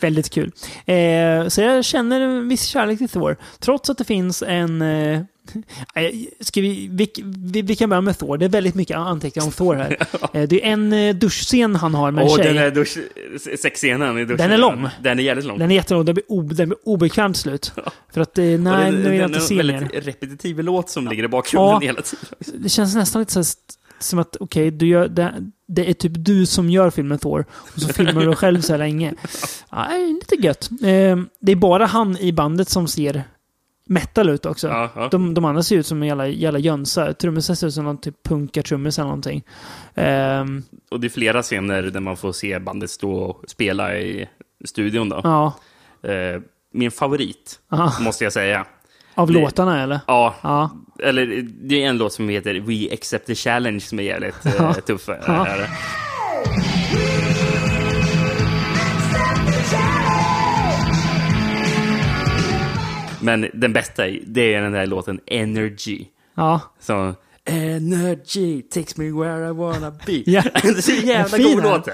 Väldigt kul. Eh, så jag känner en viss kärlek till Thor. Trots att det finns en... Eh, [LAUGHS] ska vi, vi, vi, vi kan börja med Thor. Det är väldigt mycket anteckningar om Thor här. [LAUGHS] Eh, det är en eh, duschscen han har med en Åh, tjej. den är dusch, sexscenen i duschen. Den är lång. Den är jävligt lång. Den är jättelång. Den blir, ob, den blir obekvämt slut. För att, eh, nej, Och nu det, vill det, jag är inte en se väldigt mer. repetitiv låt som ligger i bakgrunden Ja. hela tiden. Det känns nästan lite så här, som att, okej, du gör, det, det är typ du som gör filmen Thor. Och så filmar du själv så här länge. [LAUGHS] Ja, det är lite gött. Det är bara han i bandet som ser metal ut också. Ja, ja. De, de andra ser ut som jävla, jävla jönsar. Trummisen ser ut som någon typ punkartrummis eller någonting. Ehm, Och det är flera scener där man får se bandet stå och spela i studion. Då. ja, Eh, min favorit, Aha. måste jag säga. av Det- låtarna eller? Ja, Ja. eller det är en låt som heter We Accept the Challenge som är jävligt eh, Ja. tuff. Men den bästa, det är den där låten Energy. Ja. Så Energy takes me where I wanna be. Ja. [LAUGHS] det är så jävla god låt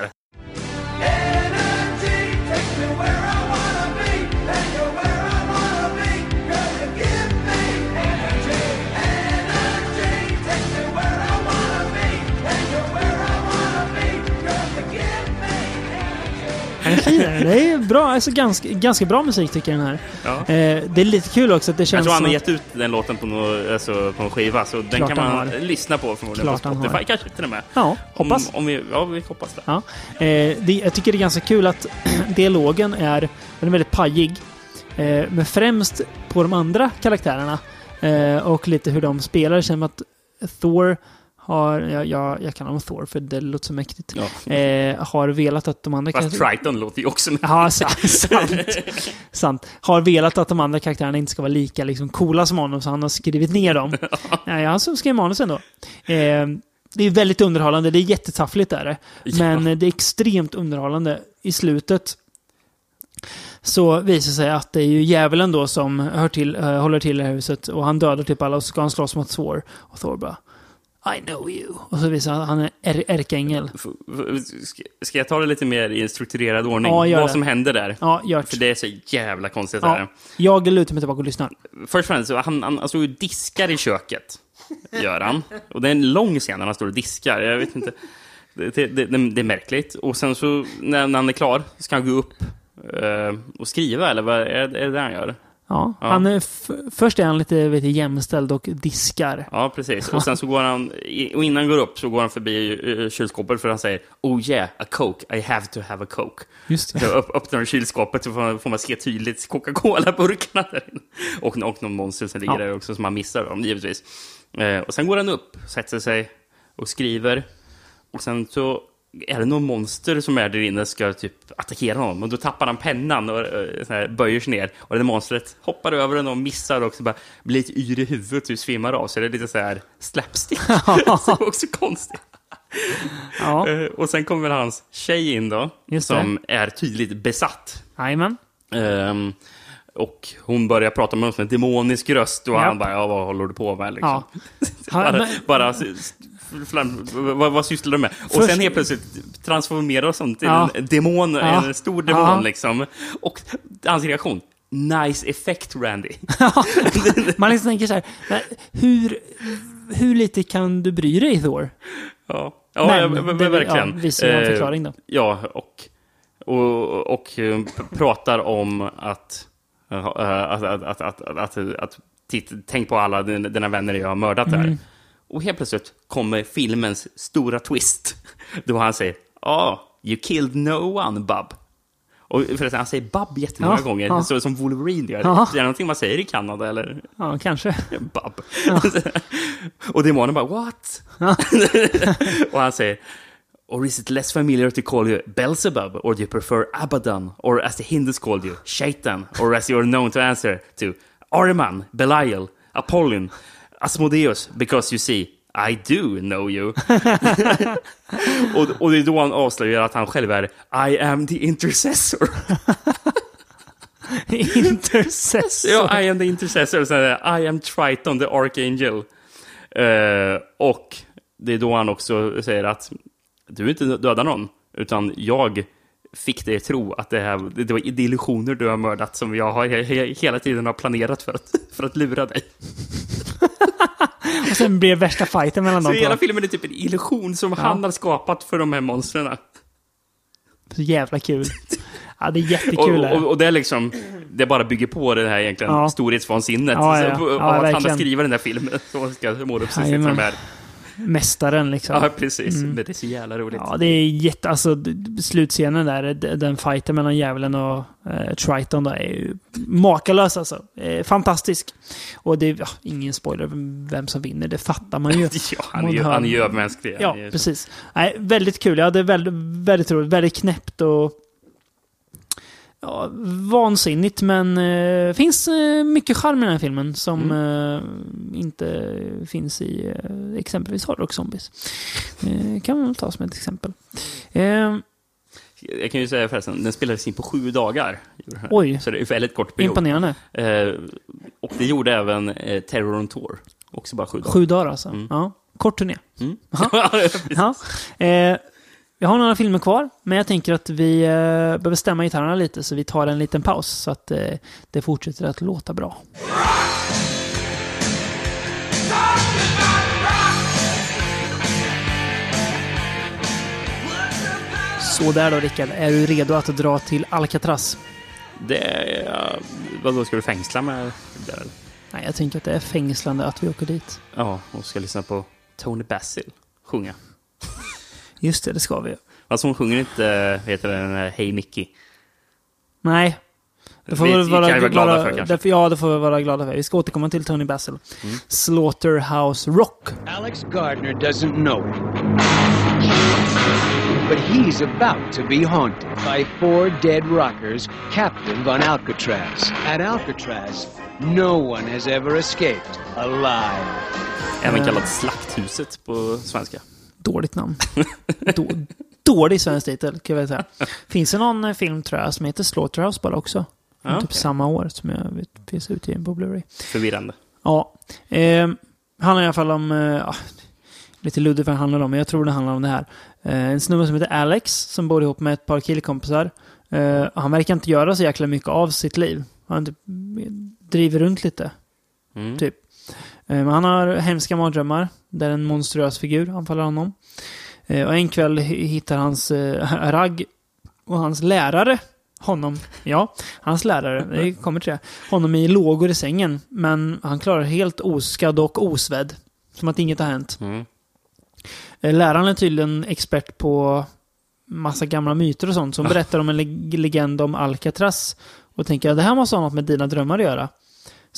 det. Den är fin. Det är bra, alltså ganska, ganska bra musik tycker jag den här. Ja. Eh, det är lite kul också att det Jag känns tror han har gett ut den låten på, nå, alltså, på en skiva, så den kan man lyssna på förmodligen Klart på Spotify. Kanske till och med. Ja, hoppas. Om, om vi, ja, vi hoppas det. Ja. Eh, det, jag tycker det är ganska kul att [CLEARS THROAT] dialogen är, den är väldigt pajig. Eh, men främst på de andra karaktärerna. Eh, och lite hur de spelar. Känns som att Thor har, jag, jag, jag kallar honom Thor för det låter så mäktigt. Ja. Eh, har velat att de andra Fast Triton låter ju också Ja, sa- sant. sant. Har velat att de andra karaktärerna inte ska vara lika liksom, coola som honom, så han har skrivit ner dem. Nej, han som skrev manusen då. Eh, det är väldigt underhållande, det är jättetaffligt är det. Men eh, det är extremt underhållande. I slutet så visar det sig att det är ju djävulen då som hör till, eh, håller till i huset och han dödar typ alla och så ska han slåss mot Thor. Och Thor bara I know you. Och så visar han att han är är ärkeängel. Ska- jag ta det lite mer i en strukturerad ordning? Ja, gör Vad det. som händer där? Ja, gör För det är så jävla konstigt. det Ja, här. jag lutar mig tillbaka och lyssnar. Först och främst, så han, han, han står och diskar i köket. Gör han. Och det är en lång scen när han står och diskar. Jag vet inte. Det, det, det, det är märkligt. Och sen så, när, när han är klar, ska han gå upp eh, och skriva, eller vad är, är det det han gör? Ja, Ja. Han är först är han lite vet jämställd och diskar. Ja, precis. Och sen så går han, och innan han går upp så går han förbi eh, kylskåpet för han säger Oh yeah, a coke, I have to have a coke. Just det. Så upp, öppnar kylskåpet så får man, får man se tydligt Coca-Cola-burkarna där inne. Och, och någon monster som ligger Ja. där också som man missar dem, givetvis. Eh, och sen går han upp, sätter sig och skriver. Och sen så är det någon monster som är där inne ska typ attackera honom. Och då tappar han pennan och eh, här, böjer sig ner. Och det monstret hoppar över den och missar och så bara blir lite yr i huvudet och typ svimmar av. Så det är lite så här slapstick. [LAUGHS] [LAUGHS] så också konstigt. Ja. Eh, och sen kommer hans tjej in då, Just det. som är tydligt besatt. Jajamän. Ehm, och hon börjar prata med honom med en demonisk röst och Ja. han bara, ja, vad håller du på med? Liksom. Ja. [LAUGHS] Bara, bara flam, vad, vad sysslar du med? Och Först- sen helt plötsligt transformerar hon till Ja. en demon, Ja. en stor demon Ja. liksom. Och hans reaktion, nice effect Randy. Man liksom tänker så här, men hur, hur lite kan du bry dig Thor? Ja, ja Men v- v- det- verkligen. ja, var en Eh, förklaring då. Ja, och, och, och eh, pratar om att, eh, att, att, att, att, tänk på alla dina dina vänner jag har mördat där. Och helt plötsligt kommer filmens stora twist. Då han säger, ja, oh, you killed no one, Bub. Och förresten, han säger Bub jättemånga Ja, gånger, ja. så som Wolverine gör. Ja. Det är någonting man säger i Kanada, eller? Ja, kanske. Bub. [LAUGHS] och demonen bara, what? [LAUGHS] och han säger, or is it less familiar to call you Beelzebub, or do you prefer Abaddon, or as the Hindus called you, Shaitan, or as you are known to answer to, Ahriman, Belial, Apollon, Asmodeus, because you see, I do know you. [LAUGHS] och, och det är då han avslöjar att han själv är I am the intercessor. [LAUGHS] Intercessor. Ja, I am the intercessor. Så är det, I am Triton, the archangel. Eh, och det är då han också säger att du inte dödar någon, utan jag fick dig att tro att det, här, det var det illusioner du har mördat som jag har, he, he, hela tiden har planerat för att, för att lura dig. [LAUGHS] Och sen blir det värsta fighten mellan Så de hela filmen är typ en illusion som Ja. han har skapat för de här monstren. Så jävla kul. Ja, det är Och, jättekul. och, och det är liksom, det bara bygger på det här egentligen Ja. storhetsvansinnet. Ja, ja, ja. Så- att han har skrivit den där filmen som ska måla upp sig de här. Mästaren liksom. Ja, precis. Mm. Det är så jävla roligt. Ja, det är jätte... Alltså, slutscenen där, den fighten mellan djävulen och eh, Triton då, är ju makalös alltså. Eh, fantastisk. Och det är ja, ingen spoiler vem- som vinner, det fattar man ju. [LAUGHS] Ja, han är ju, han är ju övermänsklig. Ja, precis. Nej, väldigt kul. Ja, det är väldigt, väldigt roligt. Väldigt knäppt och ja, vansinnigt. Men eh, finns eh, mycket charm i den här filmen som eh, inte finns i eh, exempelvis Horror och Zombies. Eh, kan man ta som ett exempel. Eh, Jag kan ju säga förresten, den spelades in på sju dagar. Oj. Så det är väldigt kort period. imponerande. Och det gjorde även eh, Terror on Tour. Också bara sju dagar. Sju dagar alltså. Ja. Kort turné. Mm. [LAUGHS] Ja. Jag har några filmer kvar, men jag tänker att vi eh, behöver stämma gitarrerna lite, så vi tar en liten paus så att eh, det fortsätter att låta bra. Så där då Rickard, är du redo att dra till Alcatraz? Det är... Vadå, ska du fängsla det? eller? Nej, jag tänker att det är fängslande att vi åker dit. Ja, och ska lyssna på Tony Basil sjunga. Just det, det ska vi. Alltså hon sjunger inte, eh, heter den, Hey Mickey. Nej. Det får vi kan vara vi vara glada glada för, kanske. Därför, ja, det får vi vara glada för. Vi ska återkomma till Tony Basil. Mm. Slaughterhouse Rock. Alex Gardner doesn't know it. But he's about to be haunted by four dead rockers captive on Alcatraz. At Alcatraz, no one has ever escaped alive. Även kallat Slakthuset på svenska. Dåligt namn. Då, dålig svensk titel, kan jag säga. Finns det någon eh, film, tror jag, som heter Slaughterhouse bara också? Ja, typ samma år som jag vet finns utgiven på Blu-ray. Förvirrande. Ja. Eh, handlar i alla fall om... Eh, ja, lite luddigt vad det handlar om, men jag tror det handlar om det här. Eh, en snubbe som heter Alex, som bor ihop med ett par killkompisar. Eh, han verkar inte göra så jäkla mycket av sitt liv. Han typ driver runt lite. Mm. Typ. Eh, han har hemska mardrömmar där en monstruös figur anfaller honom. Eh, Och en kväll hi- hittar hans eh, ragg och hans lärare honom, ja, hans lärare, det kommer till det, honom i lågor i sängen. Men han klarar helt oskadd och osvedd. Som att inget har hänt. Mm. Eh, Läraren är tydligen expert på massa gamla myter och sånt. Som berättar om en leg- legend om Alcatraz. Och tänker att det här måste ha något med dina drömmar att göra.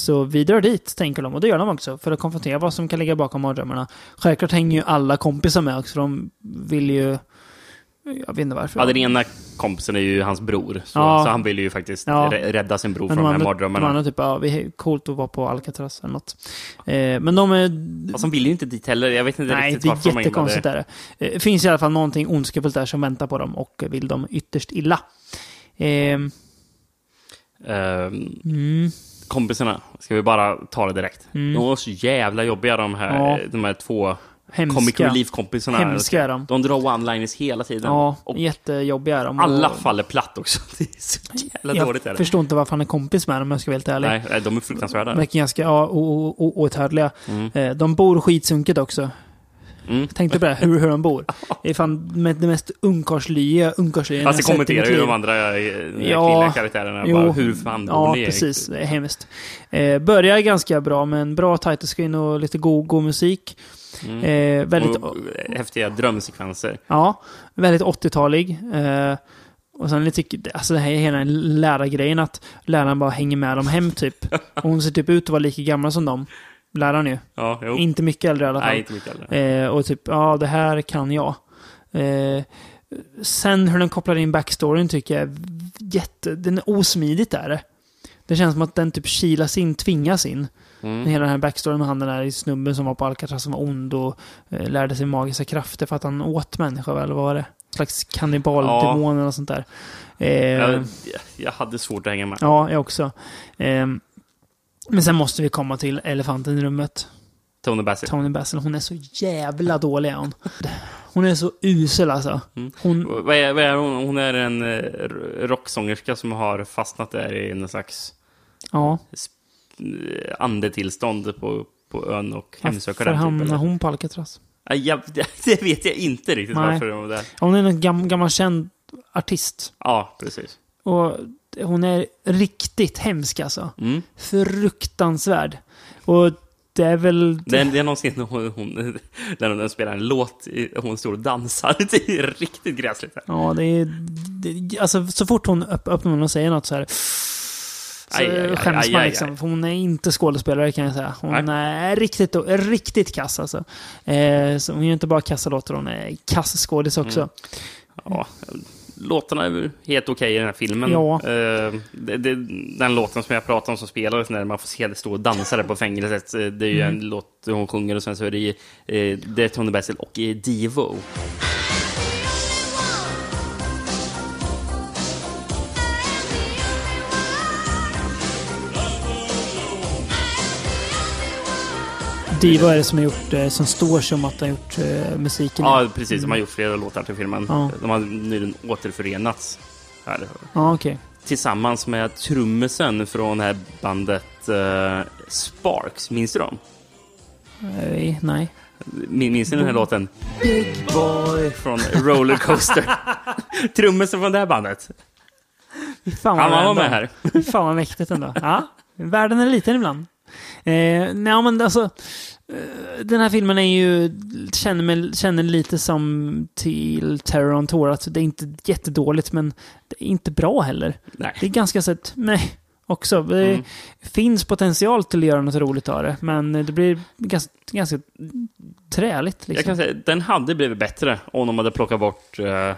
Så vi drar dit, tänker de. Och det gör de också. För att konfrontera vad som kan ligga bakom mardrömmarna. Självklart hänger ju alla kompisar med också. De vill ju... Jag vet inte varför. Ja, den ena kompisen är ju hans bror. Så, Ja. så han vill ju faktiskt Ja. rä- rädda sin bror Men från de här andra, de mardrömmarna. andra typ, ja, vi är coolt att vara på Alcatraz eller något. Eh, men de är... Fast de vill ju inte dit heller. Jag vet inte Nej, riktigt det är varför de jättekonstigt. ägnade- Där. Eh, Det finns i alla fall någonting ondskefullt där som väntar på dem och vill dem ytterst illa. Ehm, Ehm, Mm. Kompisarna, ska vi bara ta det direkt. Mm. De var så jävla jobbiga de här, Ja. de här två Hemska. comic relief-kompisarna. Hemska är de. De drar one-liners hela tiden. ja, Och jättejobbiga är de. alla faller platt också. [LAUGHS] Det är så jävla jag dåligt. Det. förstår inte varför han är kompis med dem om jag ska vara helt ärlig. Nej, de är fruktansvärda. De verkar ganska ja, outhärdliga. Mm. Eh, De bor skitsunkigt också. Mm. Tänkte på det, hur, hur de bor. Det är fan med det mest ungkarlslyiga ungkarlslyiga Fast det jag kommenterar ju de andra eh, Ja, karaktärerna. jo. Bara, hur fan bor Ja, ni? precis. Det är hemskt. Eh, börjar ganska bra med en bra title screen och lite god, god musik. Mm. Eh, väldigt, Och häftiga drömsekvenser. ja, väldigt 80-talig. Eh, och sen lite, alltså det här är hela lärargrejen att läraren bara hänger med dem hem typ. Och hon ser typ ut att vara lika gammal som dem. Läraren ju. Ja, jo. Inte mycket äldre i alla fall. Nej, inte mycket äldre. Eh, och typ, ja det här kan jag. Eh, sen hur den kopplar in backstoryn tycker jag är jätte... Den är osmidigt där. Det känns som att den typ kilas in, tvingas in. Mm. Hela den här backstoryn med han den där snubben som var på Alcatraz som var ond och eh, lärde sig magiska krafter för att han åt människor, eller vad var det? En slags kannibaldemon eller något sånt där. Eh, Jag, jag hade svårt att hänga med. ja, jag också. Men sen måste vi komma till elefanten i rummet. Tony Basil. Tony Basil, hon är så jävla dålig hon. Hon är så usel alltså. Mm. Hon, Vad är, vad är hon? Hon är en eh, rocksångerska som har fastnat där i en slags ja. eh, andetillstånd på, på ön och hemsöker Varför den. hamnar Typ, eller? hon på Alcatraz? Ja, [LAUGHS] det vet jag inte riktigt Nej. varför hon är där. Hon är en gam, gammal känd artist. Ja, precis. Och hon är riktigt hemsk alltså. Mm. Fruktansvärd. Och det är väl... Det, är- det är någonsin hon, hon, när hon spelar en låt, hon står och dansar. [LAUGHS] Det är riktigt gräsligt. Här. Ja, det är... Det, alltså så fort hon öpp, öppnar munnen och säger något så här... Så Aj, aj, skäms aj, man liksom. hon är inte skådespelare kan jag säga. Hon är riktigt, riktigt kass alltså. Eh, så hon gör inte bara kassa låtar, hon är kass skådis också. Mm. Ja, låtarna är helt okej i den här filmen. Ja. Eh, det, det, den låten som jag pratade om som spelades när man får se det stå och dansa där på fängelset. eh, Det är ju Mm. en låt hon sjunger och sen så är det, eh, det är Tony Basil och Divo. Divo är det som har gjort, eh, som står som att har gjort eh, musiken. Ja, precis. De har gjort flera låtar till filmen. Ja. De har nyligen återförenats. Här. Ja, okej. Tillsammans med trummisen från det här bandet eh, Sparks. Minns du dem? Nej. Min- Minns ni den här låten? Big Boy från Rollercoaster. [LAUGHS] trummisen från det här bandet. Fan Han vad var ändå- med här. Fan vad mäktigt ändå. Ja, världen är liten ibland. Eh, nej, men alltså, eh, den här filmen är ju, känner, mig, känner lite som till Terror on Tour. Alltså, det är inte jättedåligt, men det är inte bra heller. Nej. Det är ganska sett, nej, också. Det Mm. finns potential till att göra något roligt av det, men det blir ganska, ganska träligt. Liksom. Jag kan säga, den hade blivit bättre om de hade plockat bort eh,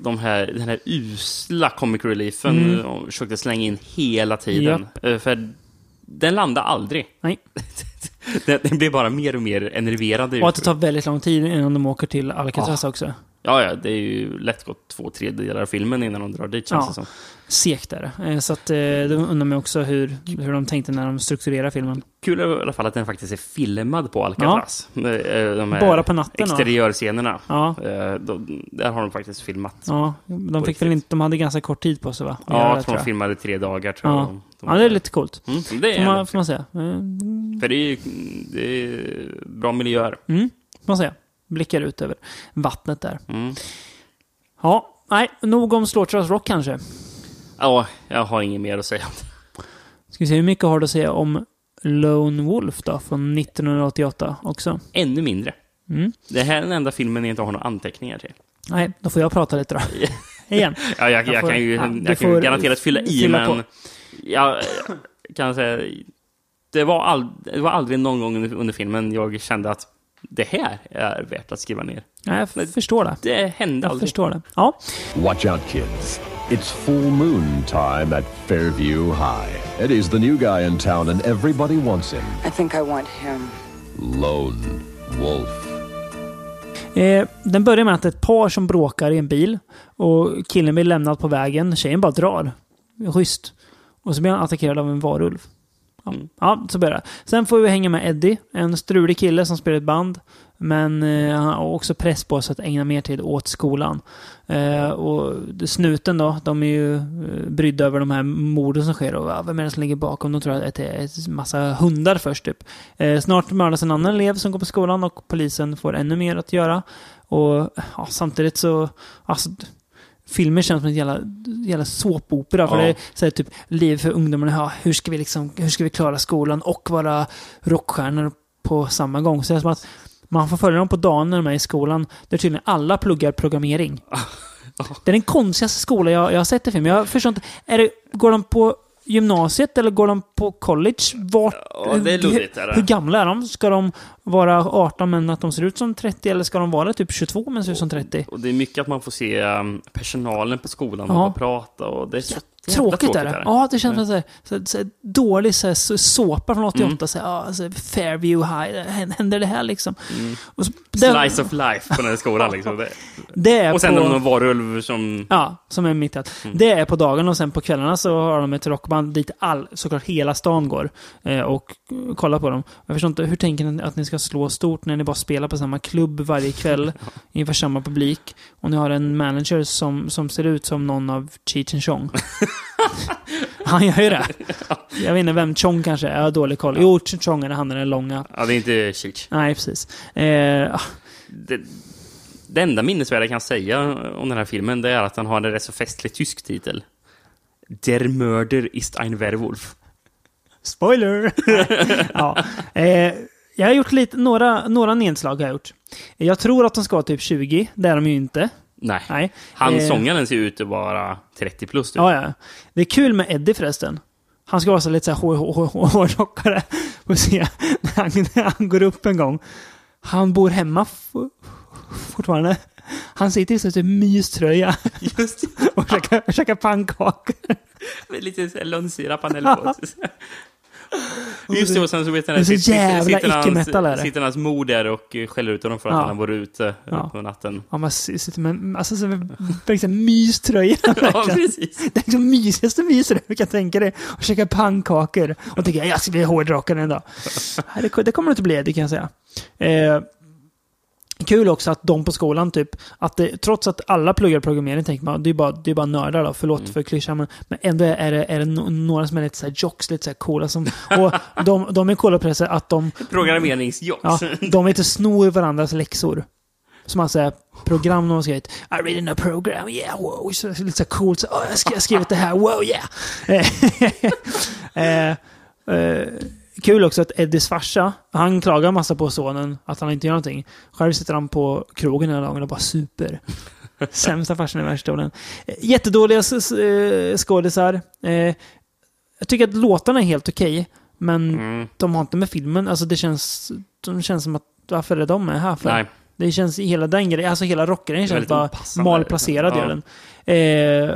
de här, den här usla comic reliefen Mm. och försökte slänga in hela tiden. Eh, för den landade aldrig. Nej. [LAUGHS] den, den blev bara mer och mer enerverande. Och att det tar väldigt lång tid innan de åker till Alcatraz Ja. också. Ja, ja, det är ju lätt gått två tredjedelar av filmen innan de drar dit, känns Ja. det som. Segt är det. Eh, Så att, eh, det undrar mig också hur, hur de tänkte när de strukturerar filmen. Kul i alla fall att den faktiskt är filmad på Alcatraz. Eh, De här Bara på natten? Exteriörscenerna. Ja. Eh, de, där har de faktiskt filmat. Ja, de fick väl inte, de hade ganska kort tid på sig va? Ja, jag tror de filmade tre dagar. Tror Ja. jag. De- de- ja, det är lite coolt. Mm, det är får, man, får man säga. Eh, För det är, ju- det är bra miljöer. Mm, får man säga. Blickar ut över vattnet där. Mm. Ja, nej, nog om Slaughterhouse Rock kanske. Ja, jag har inget mer att säga om det. Ska vi se hur mycket har du att säga om Lone Wolf då, från 1988 också? Ännu mindre. Mm. Det här är den enda filmen jag inte har några anteckningar till. Nej, då får jag prata lite då. [LAUGHS] Igen. Ja, jag, jag, Jag får- kan ju, ja, jag kan ju garanterat fylla i, fylla men på. jag kan säga... Det var, all, det var aldrig någon gång under, under filmen jag kände att det här är värt att skriva ner. Nej, jag f- förstår det. Det hände Jag aldrig. förstår det. Ja. Watch out, kids. It's full moon time at Fairview High. Eddie's the new guy in town, and everybody wants him. I think I want him. Lone Wolf. Eh, den börjar med att ett par som bråkar i en bil och killen blir lämnad på vägen. Tjejen bara drar. Schysst. Och så blir han attackerad av en varulv. Ja, mm. ja så börjar det. Sen får vi hänga med Eddie, en strulig kille som spelar ett band. Men eh, han har också press på sig att ägna mer tid åt skolan. Eh, och snuten då, de är ju eh, brydda över de här morden som sker. Och vem är det som ligger bakom? De tror att det är en massa hundar först typ. Eh, snart mördas en annan elev som går på skolan och polisen får ännu mer att göra. Och ja, samtidigt så, alltså, filmer känns som en jävla, jävla såpopera. För Ja. det är så här, typ liv för ungdomarna. Ja, hur, ska vi liksom, hur ska vi klara skolan och vara rockstjärnor på samma gång? Så det är som att man får följa dem på dagen när de är i skolan. Där tydligen alla pluggar programmering. [LAUGHS] Det är den konstigaste skola jag, jag har sett i film. Jag förstår inte. Är det, går de på gymnasiet eller går de på college? Vart, Ja, det är luddigt, hur, hur gamla är de? Ska de vara 18 men att de ser ut som 30? Eller ska de vara typ 22 men ser ut som 30? Och det är mycket att man får se um, personalen på skolan Ja. och prata och det är så jävla Tråkigt är det. Ja, det känns som Mm. så, här, så, så, dålig så, här, så, såpa från 88. Mm. Så, ja, så, Fairview High, hä- händer det här liksom? Mm. Och så, den- Slice of life på den här skolan. Liksom. Det. Det är och sen på- någon varulv som... Ja, som är mitt i allt. Mm. Det är på dagen och sen på kvällarna så har de ett rockband dit all, såklart hela stan går eh, och kollar på dem. Jag förstår inte, hur tänker ni att ni ska slå stort när ni bara spelar på samma klubb varje kväll [LAUGHS] inför samma publik? Och ni har en manager som, som ser ut som någon av Cheech and Chong. [LAUGHS] [LAUGHS] Han gör ju det. Jag vet inte vem Chong kanske är, jag har dålig koll. Jo, Chong är han den långa. Ja, det är inte Cheech. Nej, precis. Eh, ah, Det, det enda minnesvärda jag kan säga om den här filmen det är att den har en rätt så festlig tysk titel. Der Mörder ist ein Werwolf. Spoiler! [LAUGHS] ja. eh, jag har gjort lite, några, några nedslag. Har jag, gjort. jag tror att de ska vara typ 20. Det är de ju inte. Nej. Nej. Han, Eh, sångaren, ser ut att vara 30 plus. Typ. Ja, ja. Det är kul med Eddie förresten. Han ska vara så lite så här hår- hår- hår- hårdrockare. [LAUGHS] Får se när [LAUGHS] han, när han går upp en gång. Han bor hemma fortfarande. Han sitter i så typ myströja. Just [LAUGHS] och käkar, käkar pannkakor. Med lite lönnsirap han häller på sig. Just det, och sen så vet är så sitter- sitter hans-. Sitter hans mor där och eh, skäller ut honom för att Ja. han varit ute eh, Ja. på natten. Ja, man sitter med, alltså, så [LAUGHS] verkligen myströja. precis. Det är liksom mysigaste myset du kan tänka dig. Och käka pannkakor. Och tänka jag ska bli hårdrockare en dag. [LAUGHS] Det, det kommer det inte bli, det kan jag säga. Eh, kul också att de på skolan, typ, att det, trots att alla pluggar programmering, tänker man, det är bara, det är bara nördar då, förlåt Mm. för klyschan, men, men ändå är det, är det några som är lite så här jocks, lite så här coola. Som, och de, de är coola på det sättet att de, Programmeringsjocks. Ja, de inte snor varandras läxor. Som alltså är program de har skrivit. I read in a program, yeah, wow. Så, lite så här coolt. Så, oh, jag har skrivit det här, wow, yeah. [LAUGHS] eh, eh, kul också att Eddies farsa, han klagar massa på sonen att han inte gör någonting. Själv sitter han på krogen hela dagen och bara super. [LAUGHS] Sämsta farsan i världshistorien. Eh, Jättedåliga eh, skådisar. Eh, jag tycker att låtarna är helt okej. Men Mm. de har inte med filmen, alltså det känns, de känns som att varför är de med här för? Nej. Det känns hela den grejen, alltså hela rockgrejen känns bara malplacerad Ja. den. Eh,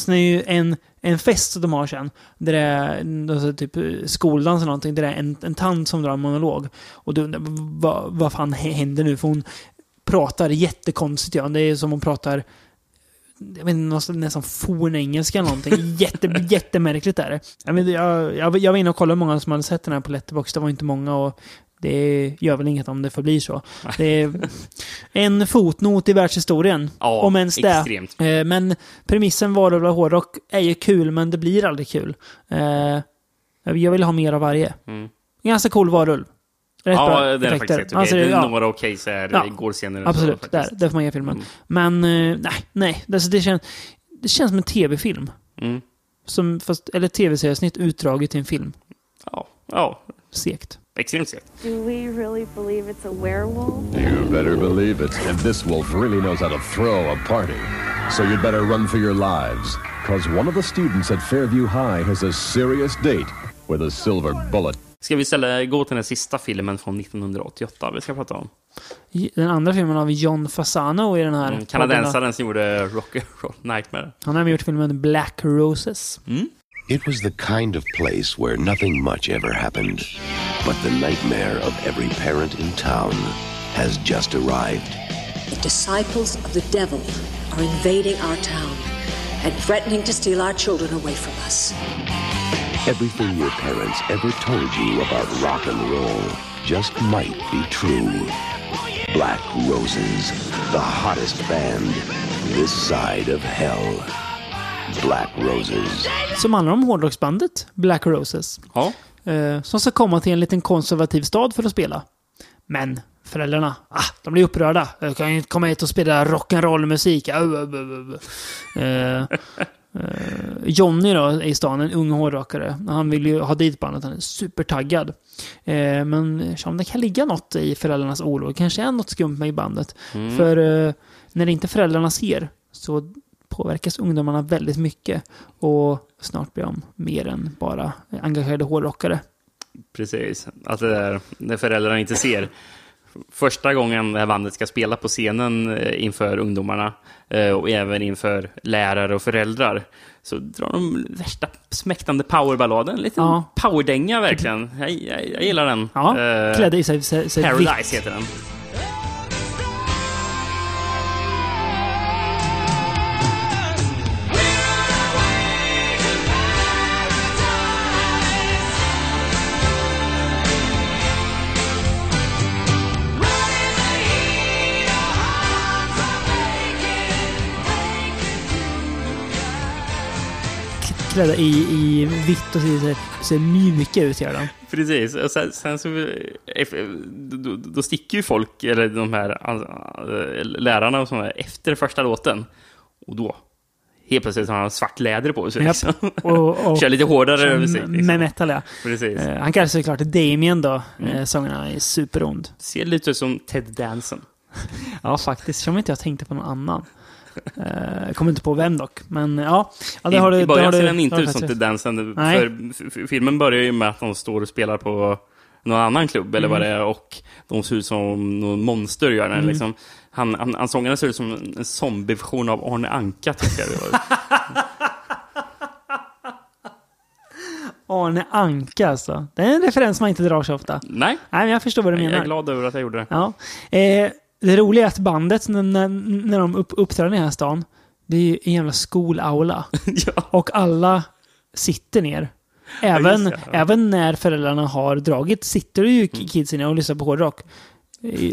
sen är ju en, en fest som de har sen, där det är alltså, typ skoldans eller någonting, där det är en, en tant som drar en monolog. Och du vad, vad fan händer nu? För hon pratar jättekonstigt, ja. Det är som hon pratar jag vet inte, nästan fornengelska eller någonting. [LAUGHS] Jätte, jättemärkligt är det. Jag, vet, jag, jag, var inne och kollade hur många som hade sett den här på Letterboxd. Det var inte många och det gör väl inget om det förblir så. Det är en fotnot i världshistorien. Ja, om ens det. extremt. Eh, Men premissen varulvar och hårdrock är ju kul, men det blir aldrig kul. Eh, Jag vill ha mer av varje. Mm. Ganska cool varulv. Rätt Ja, bra det är faktiskt rätt okej. Alltså, det är ja. några okej så här Ja. så Absolut, faktiskt. där, där får man ge filmen. Mm. Men eh, nej, nej. Alltså, det, känns, det känns som en tv-film. Mm. Som, fast, eller tv-seriesnitt utdraget till en film. Ja, ja. Segt. Extremt segt. Do we really believe it's a werewolf? You better believe it. And this wolf really knows how to throw a party. So you'd better run for your lives. Cause one of the students at Fairview High has a serious date with a silver bullet. Ska vi istället gå till den sista filmen från 1988 vi ska prata om? Den andra filmen har vi John Fasano i den här. Mm, kanadensaren som gjorde Rock Rock Nightmare. Han har gjort filmen Black Roses. It was the kind of place where nothing much ever happened. But the nightmare of every parent in town has just arrived. The disciples of the devil are invading our town and threatening to steal our children away from us. Everything your parents ever told you about rock and roll just might be true. Black Roses, the hottest band this side of hell. Black Roses. Som handlar om hårdrocksbandet Black Roses. Ja. Eh, som ska komma till en liten konservativ stad för att spela. Men föräldrarna, ah, de blir upprörda. Jag kan ju inte komma hit och spela rock'n'roll-musik. Ah, uh, uh, uh, uh. Eh, eh, Johnny då är i stan, en ung hårdrockare. Han vill ju ha dit bandet, han är supertaggad. Eh, men om det kan ligga något i föräldrarnas oro, det kanske är något skumt med i bandet. Mm. För eh, när inte föräldrarna ser så påverkas ungdomarna väldigt mycket. Och snart blir de mer än bara engagerade hårdrockare. Precis. Att det där, när föräldrarna inte ser. Första gången det här bandet ska spela på scenen eh, inför ungdomarna eh, och även inför lärare och föräldrar så drar de värsta smäktande powerballaden. En liten Ja. powerdänga verkligen. Jag, jag, jag gillar den. Ja, Eh, klädda i sig, sig, sig Paradise vitt. heter den. Klädda i, i vitt och ser, ser mjuka ut gör de. Precis. Och sen, sen så, eh, då, då sticker ju folk, eller de här eh, lärarna och sådana, efter första låten. Och då, helt plötsligt har han svart läder på sig. Japp. Liksom. Och- och- [LAUGHS] Kör lite hårdare Kör musik. med- Med metal ja. Precis. Eh, han kallar sig såklart Damien då, Mm. sångaren. Han är superond. Ser lite ut som Ted Danson. [LAUGHS] Ja, faktiskt. Som inte jag tänkte på någon annan. Eh, Jag kommer inte på vem dock. Men ja. ja det I, har du, I början ser den inte ut som. Nej. För filmen börjar ju med att de står och spelar på någon annan klubb eller vad Mm. det är och de ser ut som någon monster gör den. Mm. Liksom. Han, han, han sångaren ser ut som en zombieversion av Arne Anka tycker jag. det var. [LAUGHS] Arne Anka alltså. Det är en referens man inte drar så ofta. Nej, Nej, men jag förstår vad du jag menar. är glad över att jag gjorde det. Ja. Eh, det roliga är att bandet, när, när, de upp, uppträder i den här stan, det är ju en jävla skolaula. [LAUGHS] Och alla sitter ner. Även, ja. även när föräldrarna har dragit sitter ju Mm. kidsen ner och lyssnar på hårdrock.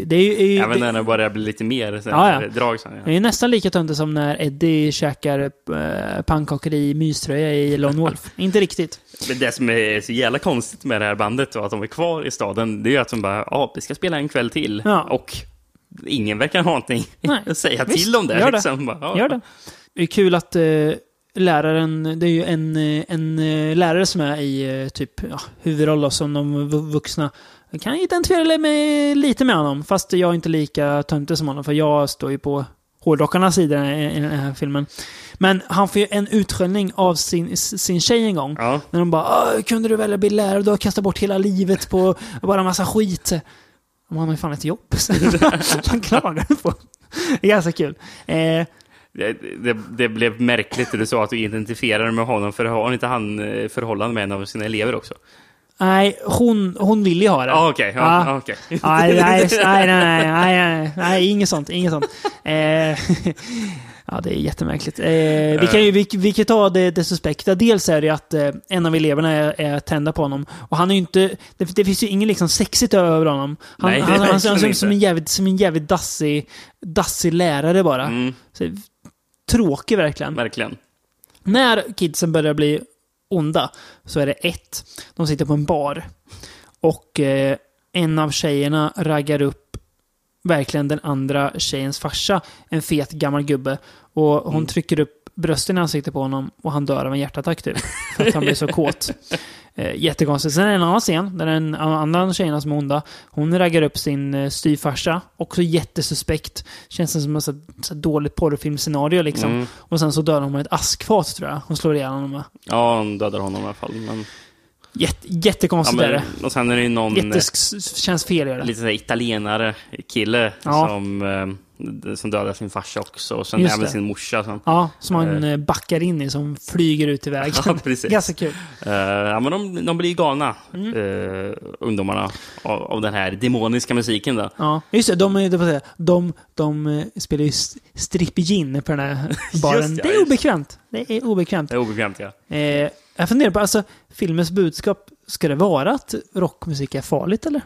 Det är ju, är ju, Även när det börjar bli lite mer sen, Ja, ja. drag. Sen, det är nästan lika töntigt som när Eddie käkar eh, pannkakor i myströja i Lone Wolf. [LAUGHS] Inte riktigt. Men det som är så jävla konstigt med det här bandet och att de är kvar i staden, det är ju att de bara, ja, vi ska spela en kväll till. Ja. Och ingen verkar ha någonting Nej, att säga visst, till om det. Gör det. liksom. Bara, ja. Gör det. Det är kul att eh, läraren, det är ju en, eh, en eh, lärare som är i typ ja, huvudroll som de vu- vuxna. Jag kan identifiera mig lite med honom, fast jag är inte lika töntig som honom, för jag står ju på hårdrockarnas sida i, i den här filmen. Men han får ju en utskällning av sin, sin tjej en gång. Ja. När de bara "Åh, kunde du välja att bli lärare? Du har kastat bort hela livet på bara massa skit. Men han har ju fan ett jobb. [LAUGHS] Han klagar på. Det är ganska kul. Eh, Det, det, det blev märkligt när du sa att du identifierade med honom, för har inte han eh, förhållande med en av sina elever också? Nej, hon, hon vill ju ha det. Ah, okej, ja, ah, okej. [LAUGHS] Nej, nej, nej, nej, nej, nej, nej, nej, inget sånt, inget sånt. [LAUGHS] Eh, ja, det är jättemärkligt. Eh, vi, kan ju, vi, vi kan ta det, det suspekta. Dels är det att eh, en av eleverna är, är tända på honom. Och han är ju inte... Det, det finns ju inget liksom sexigt över honom. Han, Nej, han, han, han, verkligen som, en jävligt, som en jävligt dassig, dassig lärare bara. Mm, Så, tråkig verkligen. verkligen. När kidsen börjar bli onda så är det ett. De sitter på en bar. Och eh, en av tjejerna raggar upp verkligen den andra tjejens farsa. En fet gammal gubbe. Och hon Mm. trycker upp brösten i ansiktet på honom och han dör av en hjärtattack typ. [LAUGHS] För att han blir så kåt. Eh, jättekonstigt. Sen är det en annan scen där en annan tjejerna som är onda, hon raggar upp sin eh, styvfarsa. Också jättesuspekt. Känns som en så, så dåligt porrfilmscenario liksom. Mm. Och sen så dör hon med ett askfat tror jag. Hon slår ihjäl honom med. Ja, han dödar honom i alla fall. Men, Jätte, ja, jättekonstigt är det. men, och sen är det ju någon eh, känns fel i det. lite sådär italienare kille Ja. som, eh, som dödar sin farsa också. Och sen Just även det. sin morsa. Sen. Ja, som han eh, backar in i, som flyger ut i [LAUGHS] vägen. Ja, precis. Ganska kul. Ja, men de, de blir galna, Mm. eh, ungdomarna, av, av den här demoniska musiken. Då. Ja, just det. De, är- de, de eh, spelar ju st- strip-gin på den här [LAUGHS] baren. Just det, det är obekvämt. Det är obekvämt. Det är obekvämt, ja. Eh, jag funderar på, alltså, filmens budskap, ska det vara att rockmusik är farligt eller?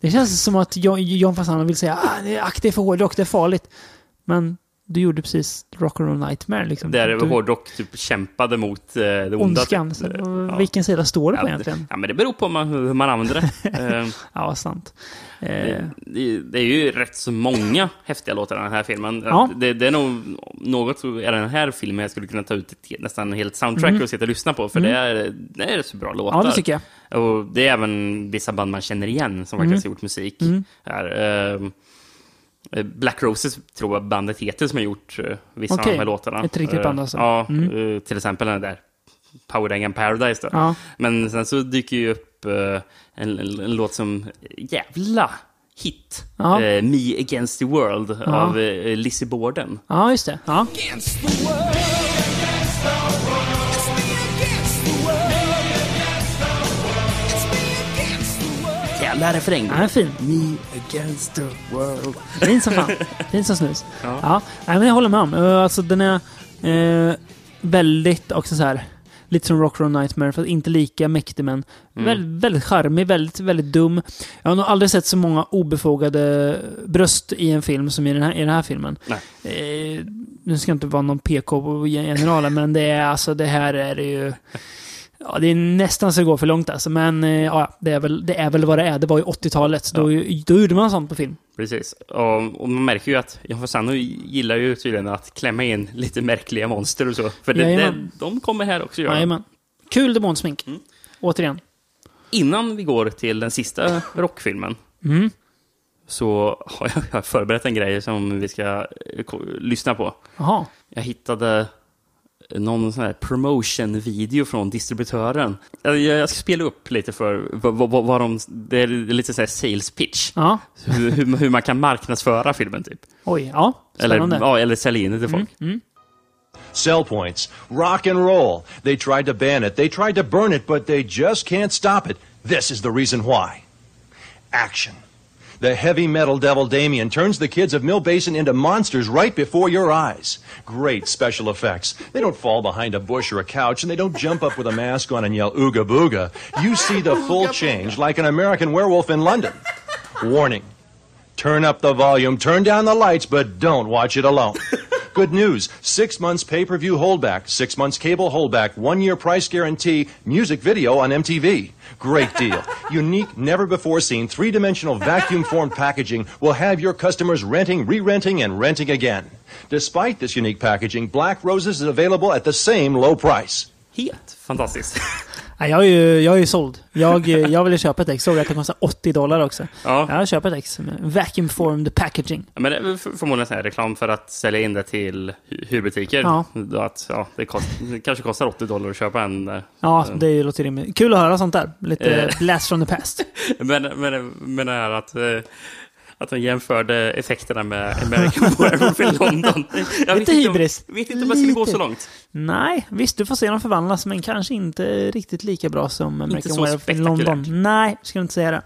Det känns som att John, John Fasano vill säga ah, det är för hårdrock, det är farligt. Men du gjorde precis Rock'n'Roll Nightmare liksom. Där du, hårdrock typ kämpade mot eh, det onda. Ondskan. typ. Ja. Vilken sida står du på Ja, egentligen? det, ja, men det beror på man, hur man använder det. [LAUGHS] Eh, Ja, sant. Eh, det, det. Det är ju rätt så många häftiga låtar i den här filmen. Ja. Det, det är nog något i den här filmen jag skulle kunna ta ut ett, nästan helt soundtrack Mm. och sitta och lyssna på. För Mm. det, är, det är så bra låtar. ja, det tycker jag. Och det är även vissa band man känner igen som Mm. faktiskt har gjort musik Mm. här. Eh, Black Roses tror jag bandet heter som har gjort eh, vissa av Okej. de här låtarna. Ett riktigt Eh, band alltså. Ja, Mm. eh, till exempel den där Powerdang Paradise. Då. Ja. Men sen så dyker ju upp eh, en, en, en låt som jävla hit. Ja. Eh, Me Against the World Ja. av eh, Lizzie Borden. Ja, just det. Ja. Jävla refräng. Den är fin. Me Against the World. Fin som fan. Fin som snus. [LAUGHS] Ja. Ja. Nej, men jag håller med om. Eh, Alltså den är eh, väldigt också så här. Lite som Rock Nightmare, för inte lika mäktig men Mm. väldigt, väldigt charmig, väldigt, väldigt dum. Jag har nog aldrig sett så många obefogade bröst i en film som i den här, i den här filmen. Nej. Eh, nu ska jag inte vara någon PK-general, men det är alltså, det här är det ju... [LAUGHS] Ja, det är nästan så det går för långt alltså, men eh, ja, det är, väl, det är väl vad det är. Det var ju 80-talet, då, då gjorde man sånt på film. Precis. Och, och man märker ju att Jan Fasano gillar ju tydligen att klämma in lite märkliga monster och så. För det, det, de kommer här också göra. Jajamän. Kul demonsmink. Mm. Återigen. Innan vi går till den sista rockfilmen Mm. så har jag, förberett en grej som vi ska eh, lyssna på. Jaha. Jag hittade någon sån här promotion-video från distributören. Jag, ska spela upp lite för vad, vad, vad de... Det är lite så här sales pitch. Ja. Hur, hur, hur man kan marknadsföra filmen typ. Oj, ja. Eller, Spännande. ja, eller sälja in det till folk. Mm. Sell points. Rock and roll. They tried to ban it. They tried to burn it, but they just can't stop it. This is the reason why. Action. The heavy metal devil Damien turns the kids of Mill Basin into monsters right before your eyes. Great special effects. They don't fall behind a bush or a couch, and they don't jump up with a mask on and yell ooga booga. You see the full change like an American werewolf in London. Warning. Turn up the volume, turn down the lights, but don't watch it alone. [LAUGHS] Good news. Six months pay-per-view holdback, six months cable holdback, one year price guarantee, music video on MTV. Great deal. [LAUGHS] Unique, never before seen, three-dimensional vacuum-formed packaging will have your customers renting, re-renting, and renting again. Despite this unique packaging, Black Roses is available at the same low price. Helt fantastiskt. [LAUGHS] Nej, jag, är ju, jag är såld. Jag, [LAUGHS] jag ville köpa ett ex. Såg att det kostar 80 dollar också. Ja. Jag köper ett ex. Vacuum formed packaging. Ja, Men det är förmodligen här reklam för att sälja in det till hy- hyrbutiker. Ja. Att, ja, det, kost, det kanske kostar 80 dollar att köpa en. eh, Ja, det låter rimligt. Kul att höra sånt där. Lite Eh. blast from the past. [LAUGHS] Men, men, men det här att, eh, att de jämförde effekterna med American [LAUGHS] Werewolf i [LAUGHS] London. Jag vet Lite inte hybris. vet inte om jag skulle gå så långt. Nej, visst du får se dem förvandlas, men kanske inte riktigt lika bra som American Werewolf spektakulärt. London. Nej, skulle inte säga det.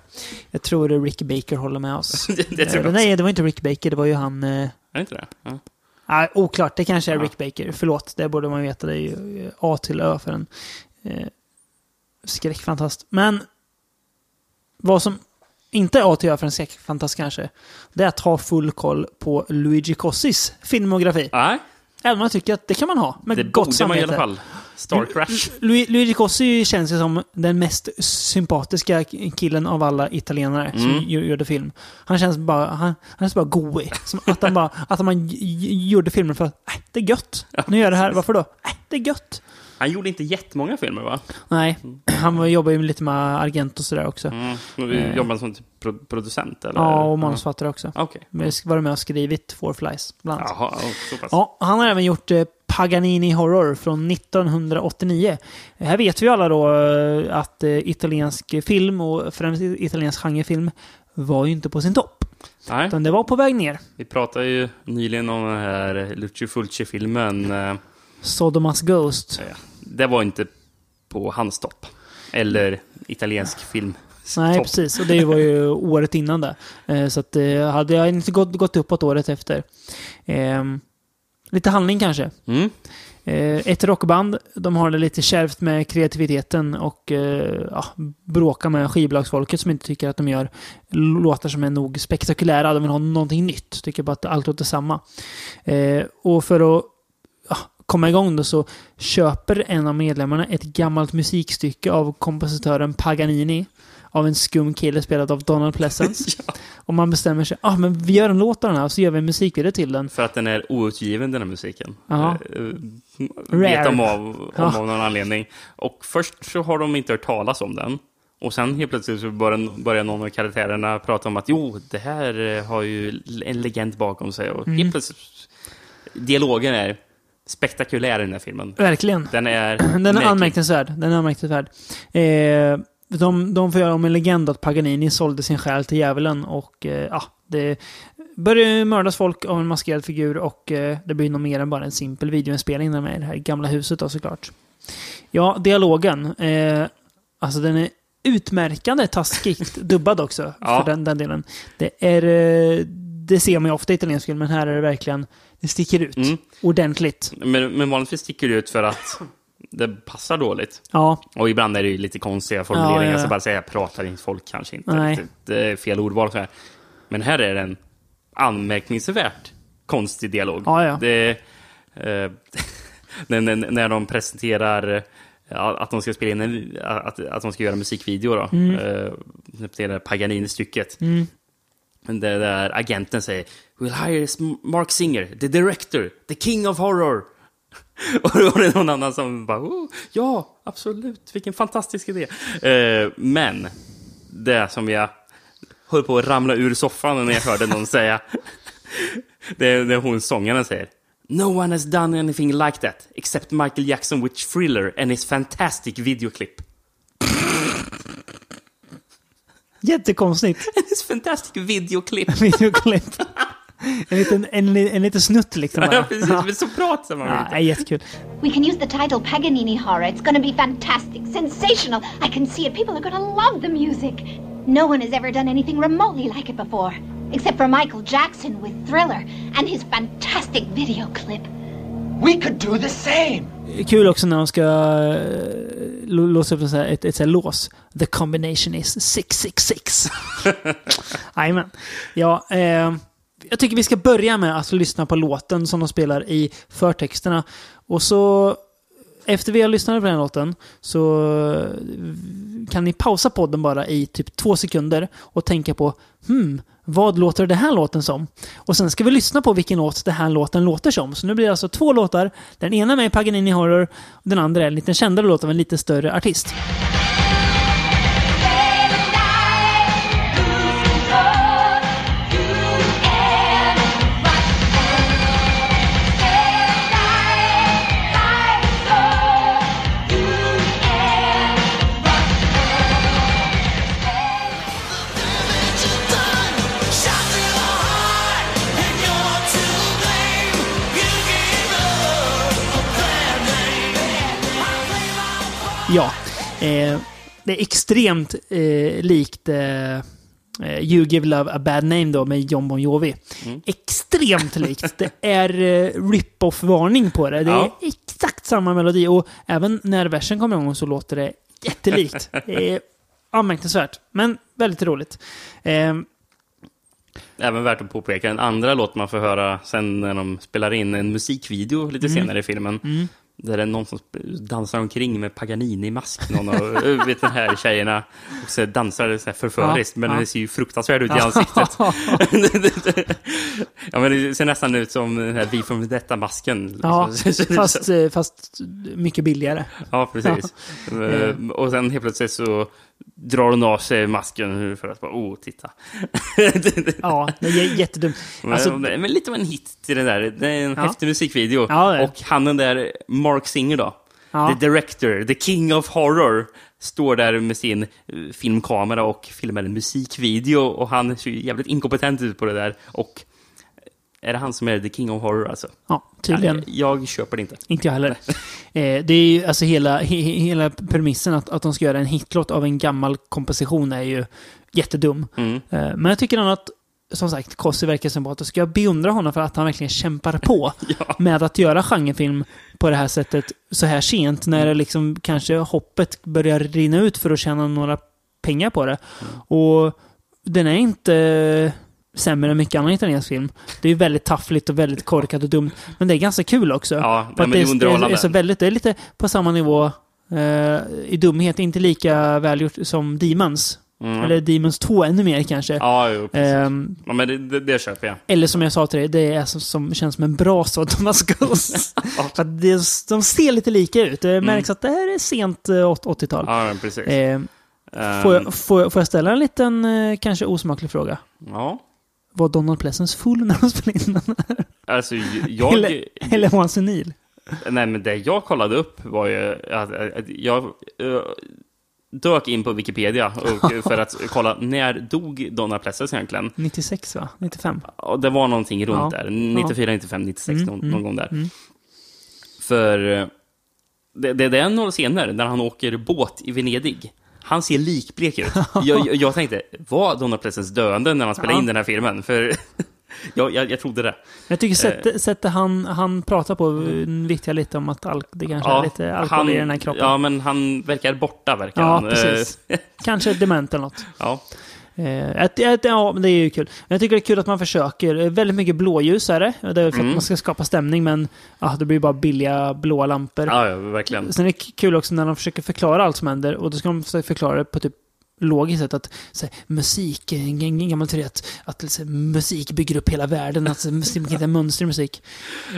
Jag tror det Rick Baker håller med oss. Det- [LAUGHS] det tror jag Nej, det var inte Rick Baker, det var ju han... eh, Är det inte det? Ja. Ah, oklart, det kanske är Rick Baker. Förlåt, det borde man veta. Det är ju eh, A till Ö för en eh, skräckfantast. Men vad som inte A till Ö för en skräckfantast kanske, det är att ha full koll på Luigi Cossis filmografi. Nej. Även om jag tycker att det kan man ha, med Det gott borde man i samvete. alla fall. Star Crash. Lu- Luigi Cossi känns ju som den mest sympatiska killen av alla italienare som Mm. gj- gjorde film. Han känns bara, han, han så bara goig. Som att han bara, att man gjorde filmer för att, äh, det är gött. Nu gör jag det här, varför då? Äh, det är gött. Han gjorde inte jättemånga filmer va? Nej, [CLEARS THROAT] han var- jobbar ju lite med Argent och sådär också. Mm. Eh. Jobbar han som typ pro- producent eller? Ja, och manusförfattare också. Okej. Men Varit med och skrivit Four Flies, bland annat. Jaha, så pass. Ja, han har även gjort eh, Paganini Horror från 1989. Här vet vi alla då eh, att eh, italiensk film och främst italiensk genrefilm var ju inte på sin topp. Nej. Utan det var på väg ner. Vi pratade ju nyligen om den här Lucio Fulci-filmen. Sodomas Ghost. Det var inte på hans topp. Eller italiensk film. Nej, topp. precis. Och det var ju [LAUGHS] året innan det. Eh, Så att det hade jag inte gått, gått uppåt året efter. Ehm, lite handling kanske. Mm. Eh, Ett rockband, de har det lite kärvt med kreativiteten och eh, ja, bråkar med skivbolagsfolket som inte tycker att de gör låtar som är nog spektakulära. De vill ha någonting nytt. Tycker bara att allt låter samma. Eh, och för att komma igång då så köper en av medlemmarna ett gammalt musikstycke av kompositören Paganini av en skum kille spelad av Donald Pleasence. [LAUGHS] Och man bestämmer sig, ah, men vi gör en låt av den här och så gör vi en musikvideo till den. För att den är outgiven den här musiken. Ja. Eh, eh. Vet de av, om Ja. av någon anledning. Och först så har de inte hört talas om den. Och sen helt plötsligt så börjar, börjar någon av karaktärerna prata om att jo, det här eh, har ju en legend bakom sig. Och Mm. helt plötsligt, dialogen är spektakulär i den här filmen. Verkligen. Den är... [CLEARS THROAT] Den är märklig. anmärkningsvärd. Den är anmärkningsvärd. Eh, de, de får göra om en legend att Paganini sålde sin själ till djävulen och eh, ja, det börjar mördas folk av en maskerad figur och eh, det blir nog mer än bara en simpel videoinspelning när de är i det här gamla huset då såklart. Ja, dialogen. Eh, alltså den är utmärkande taskigt dubbad också Ja. för den, den delen. Det är... Det ser man ju ofta i italiensk film, men här är det verkligen... Det sticker ut. Mm. Ordentligt. Men, men vanligtvis sticker det ut för att det passar dåligt. Ja. Och ibland är det ju lite konstiga formuleringar. Ja, ja. Så bara säga, pratar inte folk kanske inte. Nej. Det är fel ordval. Så här. Men här är det en anmärkningsvärt konstig dialog. Ja, ja. Det, eh, [LAUGHS] när, när, när de presenterar att de ska spela in en, att, att de ska göra musikvideo då. Mm. Eh, Paganini-stycket. Mm. Men det där agenten säger We'll hire Mark Singer, the director, the king of horror. [LAUGHS] Och då var det någon annan som bara oh, Ja, absolut, vilken fantastisk idé. Eh, men det som jag höll på att ramla ur soffan när jag hörde någon säga [LAUGHS] det är det hon sångaren säger No one has done anything like that except Michael Jackson with Thriller and his fantastic videoclip. Jättekonstigt. [LAUGHS] And his fantastic videoclip. [LAUGHS] Videoklipp. En liten, en, en liten snutt liksom. bara. Ja, precis. Men så pratar man Ja, inte. är jättekul. We can use the title Paganini Horror. It's to be fantastic, sensational. I can see it. People are to love the music. No one has ever done anything remotely like it before, except for Michael Jackson with Thriller and his fantastic video clip. We could do the same. Kul också när de ska eh, lå- låsa upp här, ett, ett så här lås. The combination is 666. [LAUGHS] Jajamän. Ja, eh, jag tycker vi ska börja med att lyssna på låten som de spelar i förtexterna. Och så, efter vi har lyssnat på den här låten, så eh, kan ni pausa podden bara i typ två sekunder och tänka på hmm, vad låter det här låten som? Och sen ska vi lyssna på vilken låt det här låten låter som. Så nu blir det alltså två låtar. Den ena med Paganini Horror och den andra är en lite kändare låt av en lite större artist. Eh, det är extremt eh, likt eh, eh, You Give Love a Bad Name då med John Bon Jovi. Extremt likt. Det är eh, rip-off-varning på det. Det är Ja. exakt samma melodi och även när versen kommer igång så låter det jättelikt. [LAUGHS] Det är anmärkningsvärt, men väldigt roligt. Eh, Även värt att påpeka, den andra låt man får höra sen när de spelar in en musikvideo lite Mm. senare i filmen. Mm. Där det är någon som dansar omkring med Paganini-mask. Någon av [LAUGHS] vet, den här tjejerna. Och så dansar det så här förföriskt, Ja, men ja. det ser ju fruktansvärd ut i ansiktet. [LAUGHS] ja, men det ser nästan ut som den här Vi från detta-masken. ja, fast, fast mycket billigare. Ja, precis. Ja. Eh, Och sen helt plötsligt så drar hon av sig masken för att bara, oh, titta. [LAUGHS] Ja, det är jättedumt. Men, Alltså, men lite av en hit till det där. Det är en Ja. häftig musikvideo. Ja, och han den där Mark Singer då. Ja. The director, the king of horror. Står där med sin eh, filmkamera och filmar en musikvideo. Och han ser jävligt inkompetent ut på det där. Och är det han som är the king of horror alltså? ja, tydligen. Nej, Jag köper det inte. Inte jag heller. [LAUGHS] Eh, det är ju alltså hela, he, he- hela premissen att, att de ska göra en hitlåt av en gammal komposition är ju jättedum. Mm. Eh, men jag tycker att, som sagt, Kossi verkar sympatisk. Jag beundrar honom för att han verkligen kämpar på [LAUGHS] med att göra genrefilm på det här sättet så här sent, när det liksom kanske hoppet börjar rinna ut för att tjäna några pengar på det. Och den är inte sämre än mycket annan italiensk film. Det är väldigt taffligt och väldigt korkat och dumt. Men det är ganska kul också. Ja, att men det, det är det, är, så väldigt, det är lite på samma nivå eh, i dumhet. Inte lika välgjort som Demons. Mm. Eller Demons 2 ännu mer kanske. Ja, jo. Ehm, Ja, men det, det, det köper jag. eller som jag sa till dig, det är som, som känns som en bra sådan Skulls. [LAUGHS] För att det, de ser lite lika ut. Det märks att det här är sent eh, åt- 80-tal. Mm. Ja, precis. Eh, Ehm, får, jag, får, jag, får jag ställa en liten, eh, kanske osmaklig fråga? Ja. Var Donald Pleasence full när de spelade in den här? Alltså, jag... Eller, eller var han senil? Nej, men det jag kollade upp var ju att, jag eh, dök in på Wikipedia [LAUGHS] för att kolla när dog Donna Pleasence egentligen. 96 va? 95? Och det var någonting runt Ja. där. 94, 95, 96, Mm, någon, mm, gång där. mm. För eh, det, det, det är några scener när han åker båt i Venedig. Han ser likblek ut. jag, jag, tänkte, var Donna Pleasence döende när han spelade Ja. in den här filmen? För [LAUGHS] jag, jag, jag trodde det. Jag tycker Eh. sättet, sättet han, han pratar på vittjar lite om att al- det kanske är lite alkohol i den här kroppen. Ja, men han verkar borta, verkar Ja, han. Precis. [LAUGHS] kanske dement eller något. ja. Eh, att, att, ja, men det är ju kul. Jag tycker det är kul att man försöker. Eh, Väldigt mycket blåljus är det. Det är för Mm. att man ska skapa stämning, men ja, det blir bara billiga blåa lampor. ja, ja, verkligen. Sen är det kul också när de försöker förklara allt som händer och då ska de förklara det på typ logiskt sätt att så här, musik, en, en, gammal teoret, att så här, musik bygger upp hela världen, att så här, musik kan [LAUGHS] hitta mönster i musik.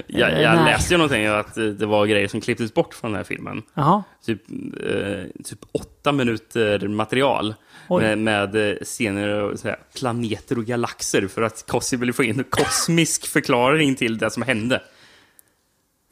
Jag, Eh, jag nej. läste ju någonting att eh, det var grejer som klipptes bort från den här filmen. Jaha. Typ, eh, typ åtta minuter material. Med, med eh, scener och här, planeter och galaxer för att Kossi ville få in en kosmisk förklaring till det som hände.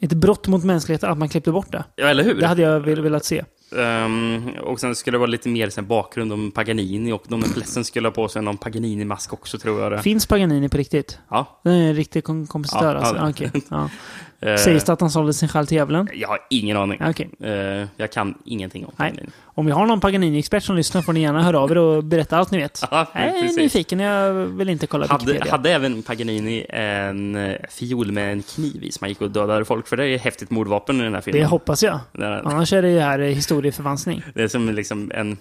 Ett brott mot mänskligheten att man klippte bort det. Ja, eller hur? Det hade jag vel- velat se. Ehm, och sen skulle det vara lite mer sen bakgrund om Paganini och de med Plessen skulle ha på sig någon Paganini-mask också tror jag det. Finns Paganini på riktigt? Ja. Det är en riktig kom- kompositör Ja, alltså? ja, Okej. Ja. [LAUGHS] Eh, Sägs det att han sålde sin själ till djävulen? Jag har ingen aning. Okej. Eh, jag kan ingenting om Nej. Paganini. Om vi har någon Paganini-expert som lyssnar får ni gärna höra av er och berätta allt ni vet. [LAUGHS] Ja, jag är precis. nyfiken, jag vill inte kolla Hade, Wikipedia. hade även Paganini en eh, fiol med en kniv i som man gick och dödade folk? För det är ju ett häftigt mordvapen i den här filmen. Det hoppas jag. Det är- Annars är det ju här historieförvanskning. [LAUGHS] Det är som liksom en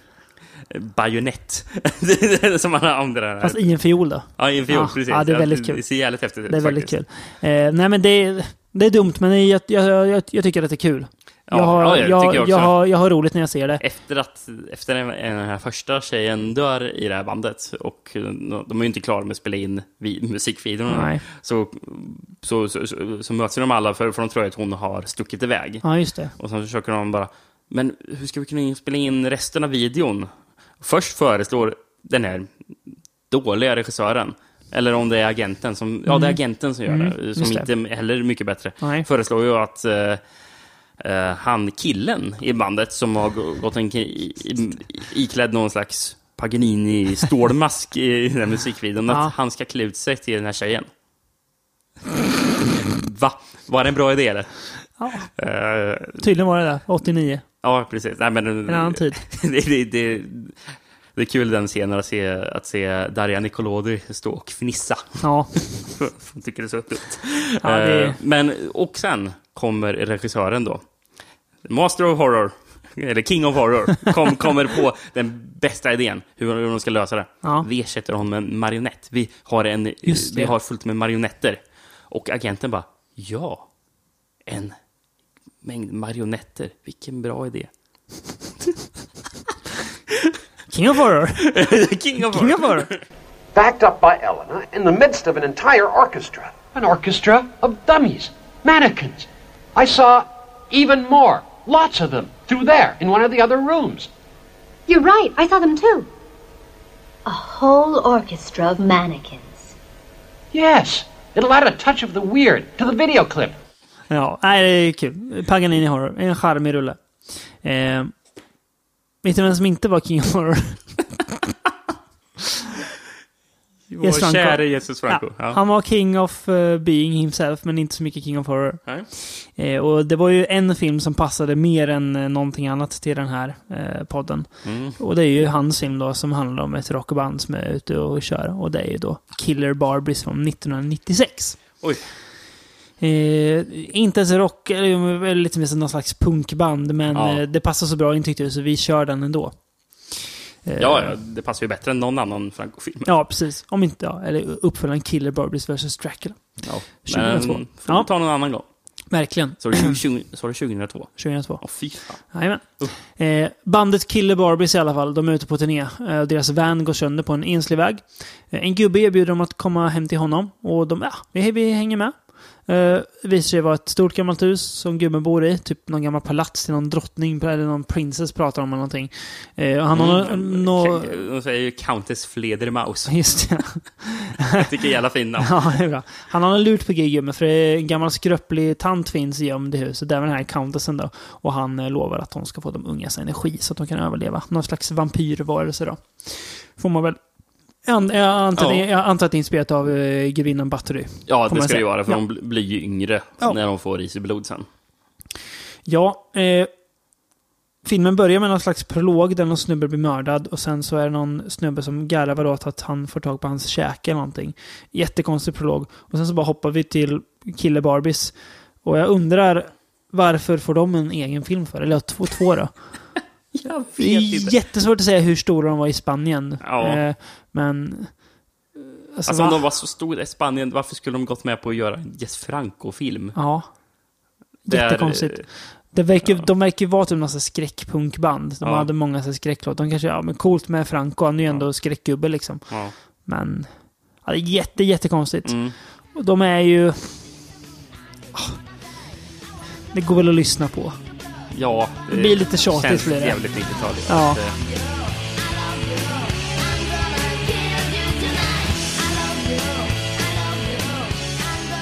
bajonett. Det [LAUGHS] är som man här. Fast i en fiol då. Ja, i en fiol, Ja, precis. ja, det är väldigt kul. Det ser jävligt häftigt ut Det är väldigt faktiskt. kul. Eh, nej men det är, det är dumt, men jag, jag, jag, jag tycker att det är kul. Ja, jag, har, ja, jag, jag jag, har, jag har roligt när jag ser det. Efter att efter den, den här första tjejen dör i det här bandet och de är ju inte klara med att spela in vi- musikvideorna. Nej. Så, så, så, så, så möts de alla för, för de tror att hon har stuckit iväg. Ja, just det. Och sen försöker de bara, men hur ska vi kunna spela in resten av videon? Först föreslår den här dåliga regissören, eller om det är agenten som, ja det är Mm. agenten som gör Mm, det, just som det. inte heller är mycket bättre, Nej. föreslår ju att eh, han killen i bandet som har gå- gått en, i, i, iklädd någon slags Paganini-stålmask i den här musikvideon, Ja. att han ska klä ut sig till den här tjejen. Va? Var det en bra idé eller? Ja. Eh, Tydligen var det det. 89. Ja, precis. Nej, men, En annan tid. [LAUGHS] det, det, det, det är kul den scenen att se, att se Darja Nicolodi stå och fnissa. Ja. [LAUGHS] Jag tycker det är så öppet. Ja, det- Eh, Men, och sen kommer regissören då. Master of Horror, eller King of Horror, kom, [LAUGHS] kommer på den bästa idén hur, hur de ska lösa det. Ja. Vi ersätter honom med en marionett. Vi har, en, vi har fullt med marionetter. Och agenten bara, ja, en mängd marionetter. Vilken bra idé. [LAUGHS] King of Horror. [LAUGHS] King of King of Horror. backed up by Elena in the midst of an entire orchestra. An orchestra of dummies, mannequins. I saw even more, lots of them, through there in one of the other rooms. You're right. I saw them too. A whole orchestra of mannequins. Yes, it'll add a touch of the weird to the video clip. Ja, nej, det är kul. Paganini Horror. En charmig rulle. Eh, vet du vem som inte var King of Horror? [LAUGHS] Vår Franco. käre Jesus Franco. Ja, Ja. Han var King of eh, Being himself, men inte så mycket King of Horror. Eh, och det var ju en film som passade mer än eh, någonting annat till den här eh, podden. Mm. Och det är ju hans film då som handlar om ett rockband som är ute och kör. Och det är ju då Killer Barbies från 1996. Oj. Eh, inte ens rock, eller lite mer som någon slags punkband, men Ja. eh, det passar så bra in tyckte vi, så vi kör den ändå. Eh, Ja, det passar ju bättre än någon annan Franco-film. Ja, precis. Om inte, ja, eller uppföljaren Killer Barbies vs. Dracula. Ja. 2002. Men får Ja. vi ta någon annan gång. Verkligen. Så är det 20, så är det 2002? 2002. Åh, fy fan. Jajamän. Eh, bandet Killer Barbies i alla fall, de är ute på turné. Eh, deras van går sönder på en enslig väg. Eh, en gubbe erbjuder dem att komma hem till honom och de, ja, vi, vi hänger med. Eh, visar sig vara ett stort gammalt hus som gubben bor i. Typ någon gammal palats till någon drottning eller någon princess pratar om eller någonting. Och han har Mm, nå... De säger ju Countess Fledermaus. [LAUGHS] Just det. Jag tycker jävla fin namn. Ja, det är bra. Han har en lurt på gig gubben, för en gammal skröplig tant finns gömd i huset. Är den här countessen då. Och han eh, lovar att hon ska få de ungas energi så att de kan överleva. Någon slags vampyrvarelse då. Får man väl... Jag an- jag antar, Ja. jag antar att det är inspirerat av uh, grevinnan Battery. Ja, det ska det vara, för ja. de bl- blir ju yngre Ja. när de får i sig blod sen. Ja, eh, filmen börjar med någon slags prolog där någon snubbe blir mördad och sen så är det någon snubbe som garvar åt att han får tag på hans käke eller någonting. Jättekonstig prolog. Och sen så bara hoppar vi till Killer Barbies. Och jag undrar varför får de en egen film för? Eller två, två då? Jag Det är jättesvårt att säga hur stora de var i Spanien. Ja. Eh, men... Alltså, Alltså om va? de var så stora i Spanien, varför skulle de gått med på att göra en Jess Franco-film? Ja. Jättekonstigt. Det verkar, De verkar ju vara typ här skräckpunkband. De Ja. hade många så skräcklåtar. De kanske, ja men coolt med Franco, han är ju ändå skräckgubbe liksom. Ja. Men, ja, det är jätte, jättekonstigt. Mm. Och de är ju... Ah. Det går väl att lyssna på. Ja, Det blir lite tjatigt känns blir det. jävligt 90-tal. Ja. Eh,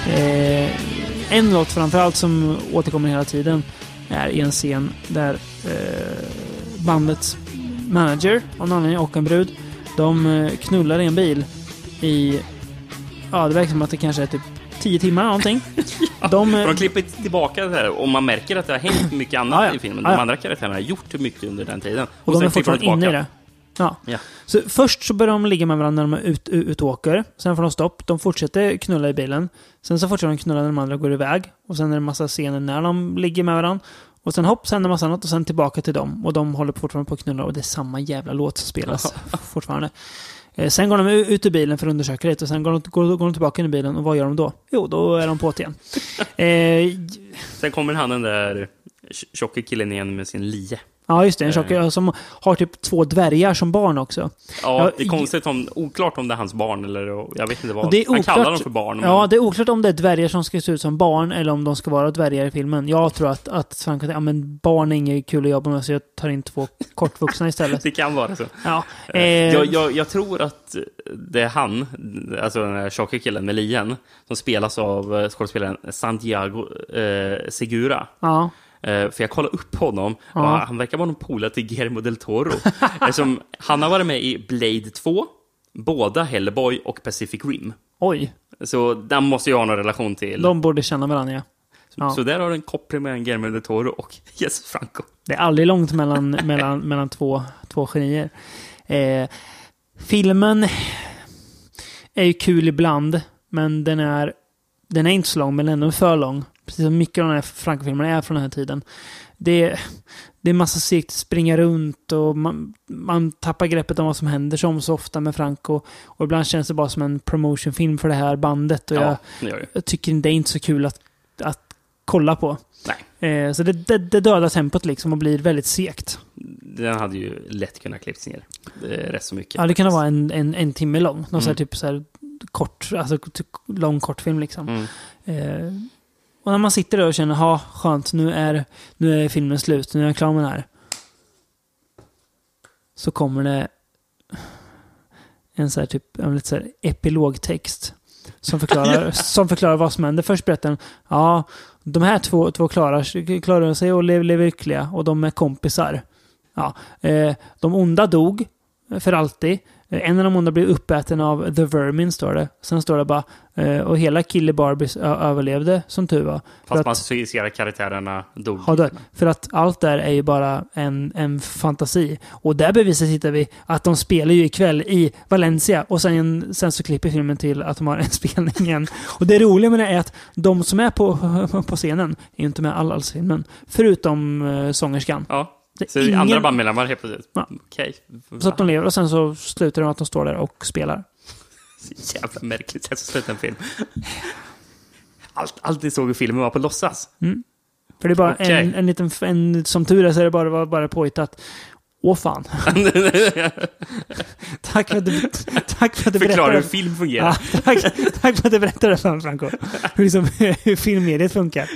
Eh, en låt framförallt som återkommer hela tiden är i en scen där eh, bandets manager av någon anledning och en brud. De eh, knullar i en bil i... Ja, det verkar som att det kanske är typ 10 timmar någonting. De, eh, de klipper tillbaka det här och man märker att det har hänt mycket annat Ja, ja. i filmen. Ja, De ja. andra karaktärerna har gjort mycket under den tiden. Och, de sen är fortfarande inne i det. Ja. Ja. Så först så börjar de ligga med varandra när de är ut, ut, ut och åker. Sen får de stopp. De fortsätter knulla i bilen. Sen så fortsätter de knulla när de andra går iväg. Och sen är det en massa scener när de ligger med varandra. Och sen hopp, sen händer massa annat och sen tillbaka till dem. Och de håller fortfarande på att knulla och det är samma jävla låt som spelas fortfarande. Eh, Sen går de ut ur bilen för att undersöka lite och sen går de, går, går de tillbaka in i bilen och vad gör de då? Jo, då är de på igen. [LAUGHS] Eh, Sen kommer han den där tjocka killen igen med sin lie. Ja, just det. En Eh. tjock som har typ två dvärgar som barn också. Ja, det är konstigt om, oklart om det är hans barn eller jag vet inte vad. Det är Han kallar oklart- dem för barn. Ja, men- det är oklart om det är dvärgar som ska se ut som barn eller om de ska vara dvärgar i filmen. Jag tror att, att Frank ja, men barn är inget kul att jobba med så jag tar in två kortvuxna [LAUGHS] istället. det kan vara så. Ja. Eh, Eh, Jag, jag, jag tror att det är han, alltså den här tjocka killen med lien, som spelas av eh, skådespelaren Santiago eh, Segura. Ja. Eh, för jag kollade upp honom Ja. och han verkar vara någon polare till Guillermo del Toro. [LAUGHS] Eftersom han har varit med i Blade 2, båda Hellboy och Pacific Rim. Oj, Så den måste ju ha någon relation till. de borde känna varandra ja. ja. Så där har du en koppling mellan Guillermo del Toro och [LAUGHS] Jesus Franco. Det är aldrig långt mellan, mellan, mellan två, två genier. Eh, filmen är ju kul ibland, men den är, den är inte så lång, men ändå för lång. Precis som mycket av de här Franco-filmerna är från den här tiden. Det, det är massa segt springa runt och man, man tappar greppet om vad som händer som så ofta med Franco. Och ibland känns det bara som en promotionfilm för det här bandet. Och Ja, jag, jag tycker det är inte så kul att, att kolla på. Nej. Eh, så det, det, det dödar tempot liksom och blir väldigt segt. Den hade ju lätt kunnat klippts ner eh, rätt så mycket. Ja, det kan vara en, en, en timme lång. Någon sån här Mm. typ så här kort, alltså typ lång kortfilm liksom. Mm. Eh, och när man sitter där och känner, ha skönt, nu är, nu är filmen slut, nu är jag klar med den här. Så kommer det en så här typ, en lite så här epilogtext. Som förklarar, [LAUGHS] som förklarar vad som händer. Först berättar den, ja, de här två, två klarar, klarar sig och lever, lever lyckliga och de är kompisar. Ja, eh, de onda dog för alltid. Eh, En av de onda blev uppäten av The Vermin, står det. Sen står det bara, eh, och hela Kille Barbies överlevde, som tur var. Fast man ser karaktärerna dog. Det, för att allt där är ju bara en, en fantasi. Och där bevisat hittar vi att de spelar ju ikväll i Valencia och sen, sen så klipper filmen till att de har en [LAUGHS] spelning igen. Och det roliga med det är att de som är på, [LAUGHS] på scenen är ju inte med all- alls filmen. Förutom uh, sångerskan. Ja. Så ingen- andra bandmedlemmar helt plötsligt. Ja. Okej. Så att de lever och sen så slutar de med att de står där och spelar. Så [LAUGHS] jävla märkligt sätt att sluta en film. Allt, allt ni såg i filmen var på låtsas. Mm. För det är bara Okej. en, en liten, en, som tur är så är det bara, bara påhittat. Åh fan. [LAUGHS] tack, för att du, tack för att du berättade. hur film fungerar. Ja, tack, tack för att du berättade för mig, Franco. Hur, liksom, hur filmmediet funkar.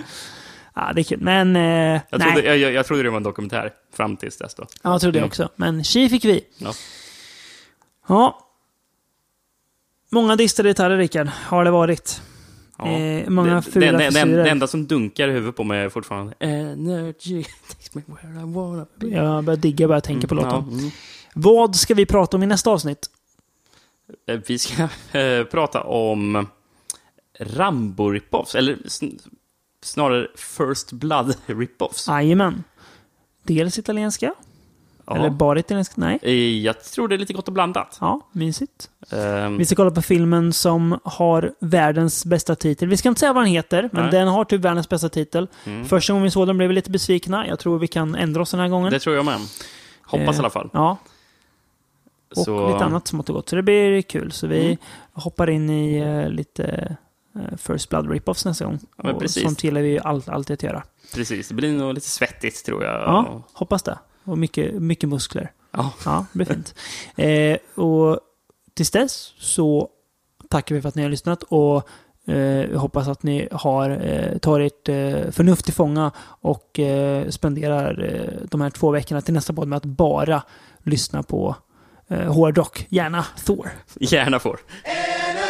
Ja, det är kul. Men, eh, Jag nej. trodde, jag, jag, jag trodde det var en dokumentär fram tills dess då. Ja, jag trodde jag Mm. också. Men tji fick vi. Ja. Ja. Många distade gitarrer, Rickard, har det varit. Ja. Eh, många det, fula det, det, det, det enda som dunkar i huvudet på mig är fortfarande Energy takes me where I wanna be. Jag börjar digga, börjar tänka på Mm, låten. ja, mm. Vad ska vi prata om i nästa avsnitt? Eh, Vi ska eh, prata om Rambo ripoffs, eller sn snarare First Blood [LAUGHS] ripoffs. Jajamän. Dels italienska. Ja. Eller bara italienska. Nej. Eh, Jag tror det är lite gott och blandat. Ja, mysigt. Ehm, Vi ska kolla på filmen som har världens bästa titel. Vi ska inte säga vad den heter, men Nej. den har typ världens bästa titel. Mm. Första gången vi såg den blev vi lite besvikna. Jag tror vi kan ändra oss den här gången. Det tror jag med. Hoppas Eh, i alla fall. Ja. Och Så- lite annat smått och gott. Så det blir kul. Så vi Mm. hoppar in i eh, lite First Blood Rip-Offs nästa gång. Men och precis. sånt gillar vi ju all, alltid att göra. Precis, det blir nog lite svettigt tror jag. Ja, hoppas det. Och mycket, mycket muskler. Ja. Ja, det blir fint. eh, och tills dess så tackar vi för att ni har lyssnat och eh, hoppas att ni har eh, tagit eh, förnuft till fånga och eh, spenderar eh, de här två veckorna till nästa podd med att bara lyssna på eh, hårdrock. Gärna Thor. Gärna får. Energy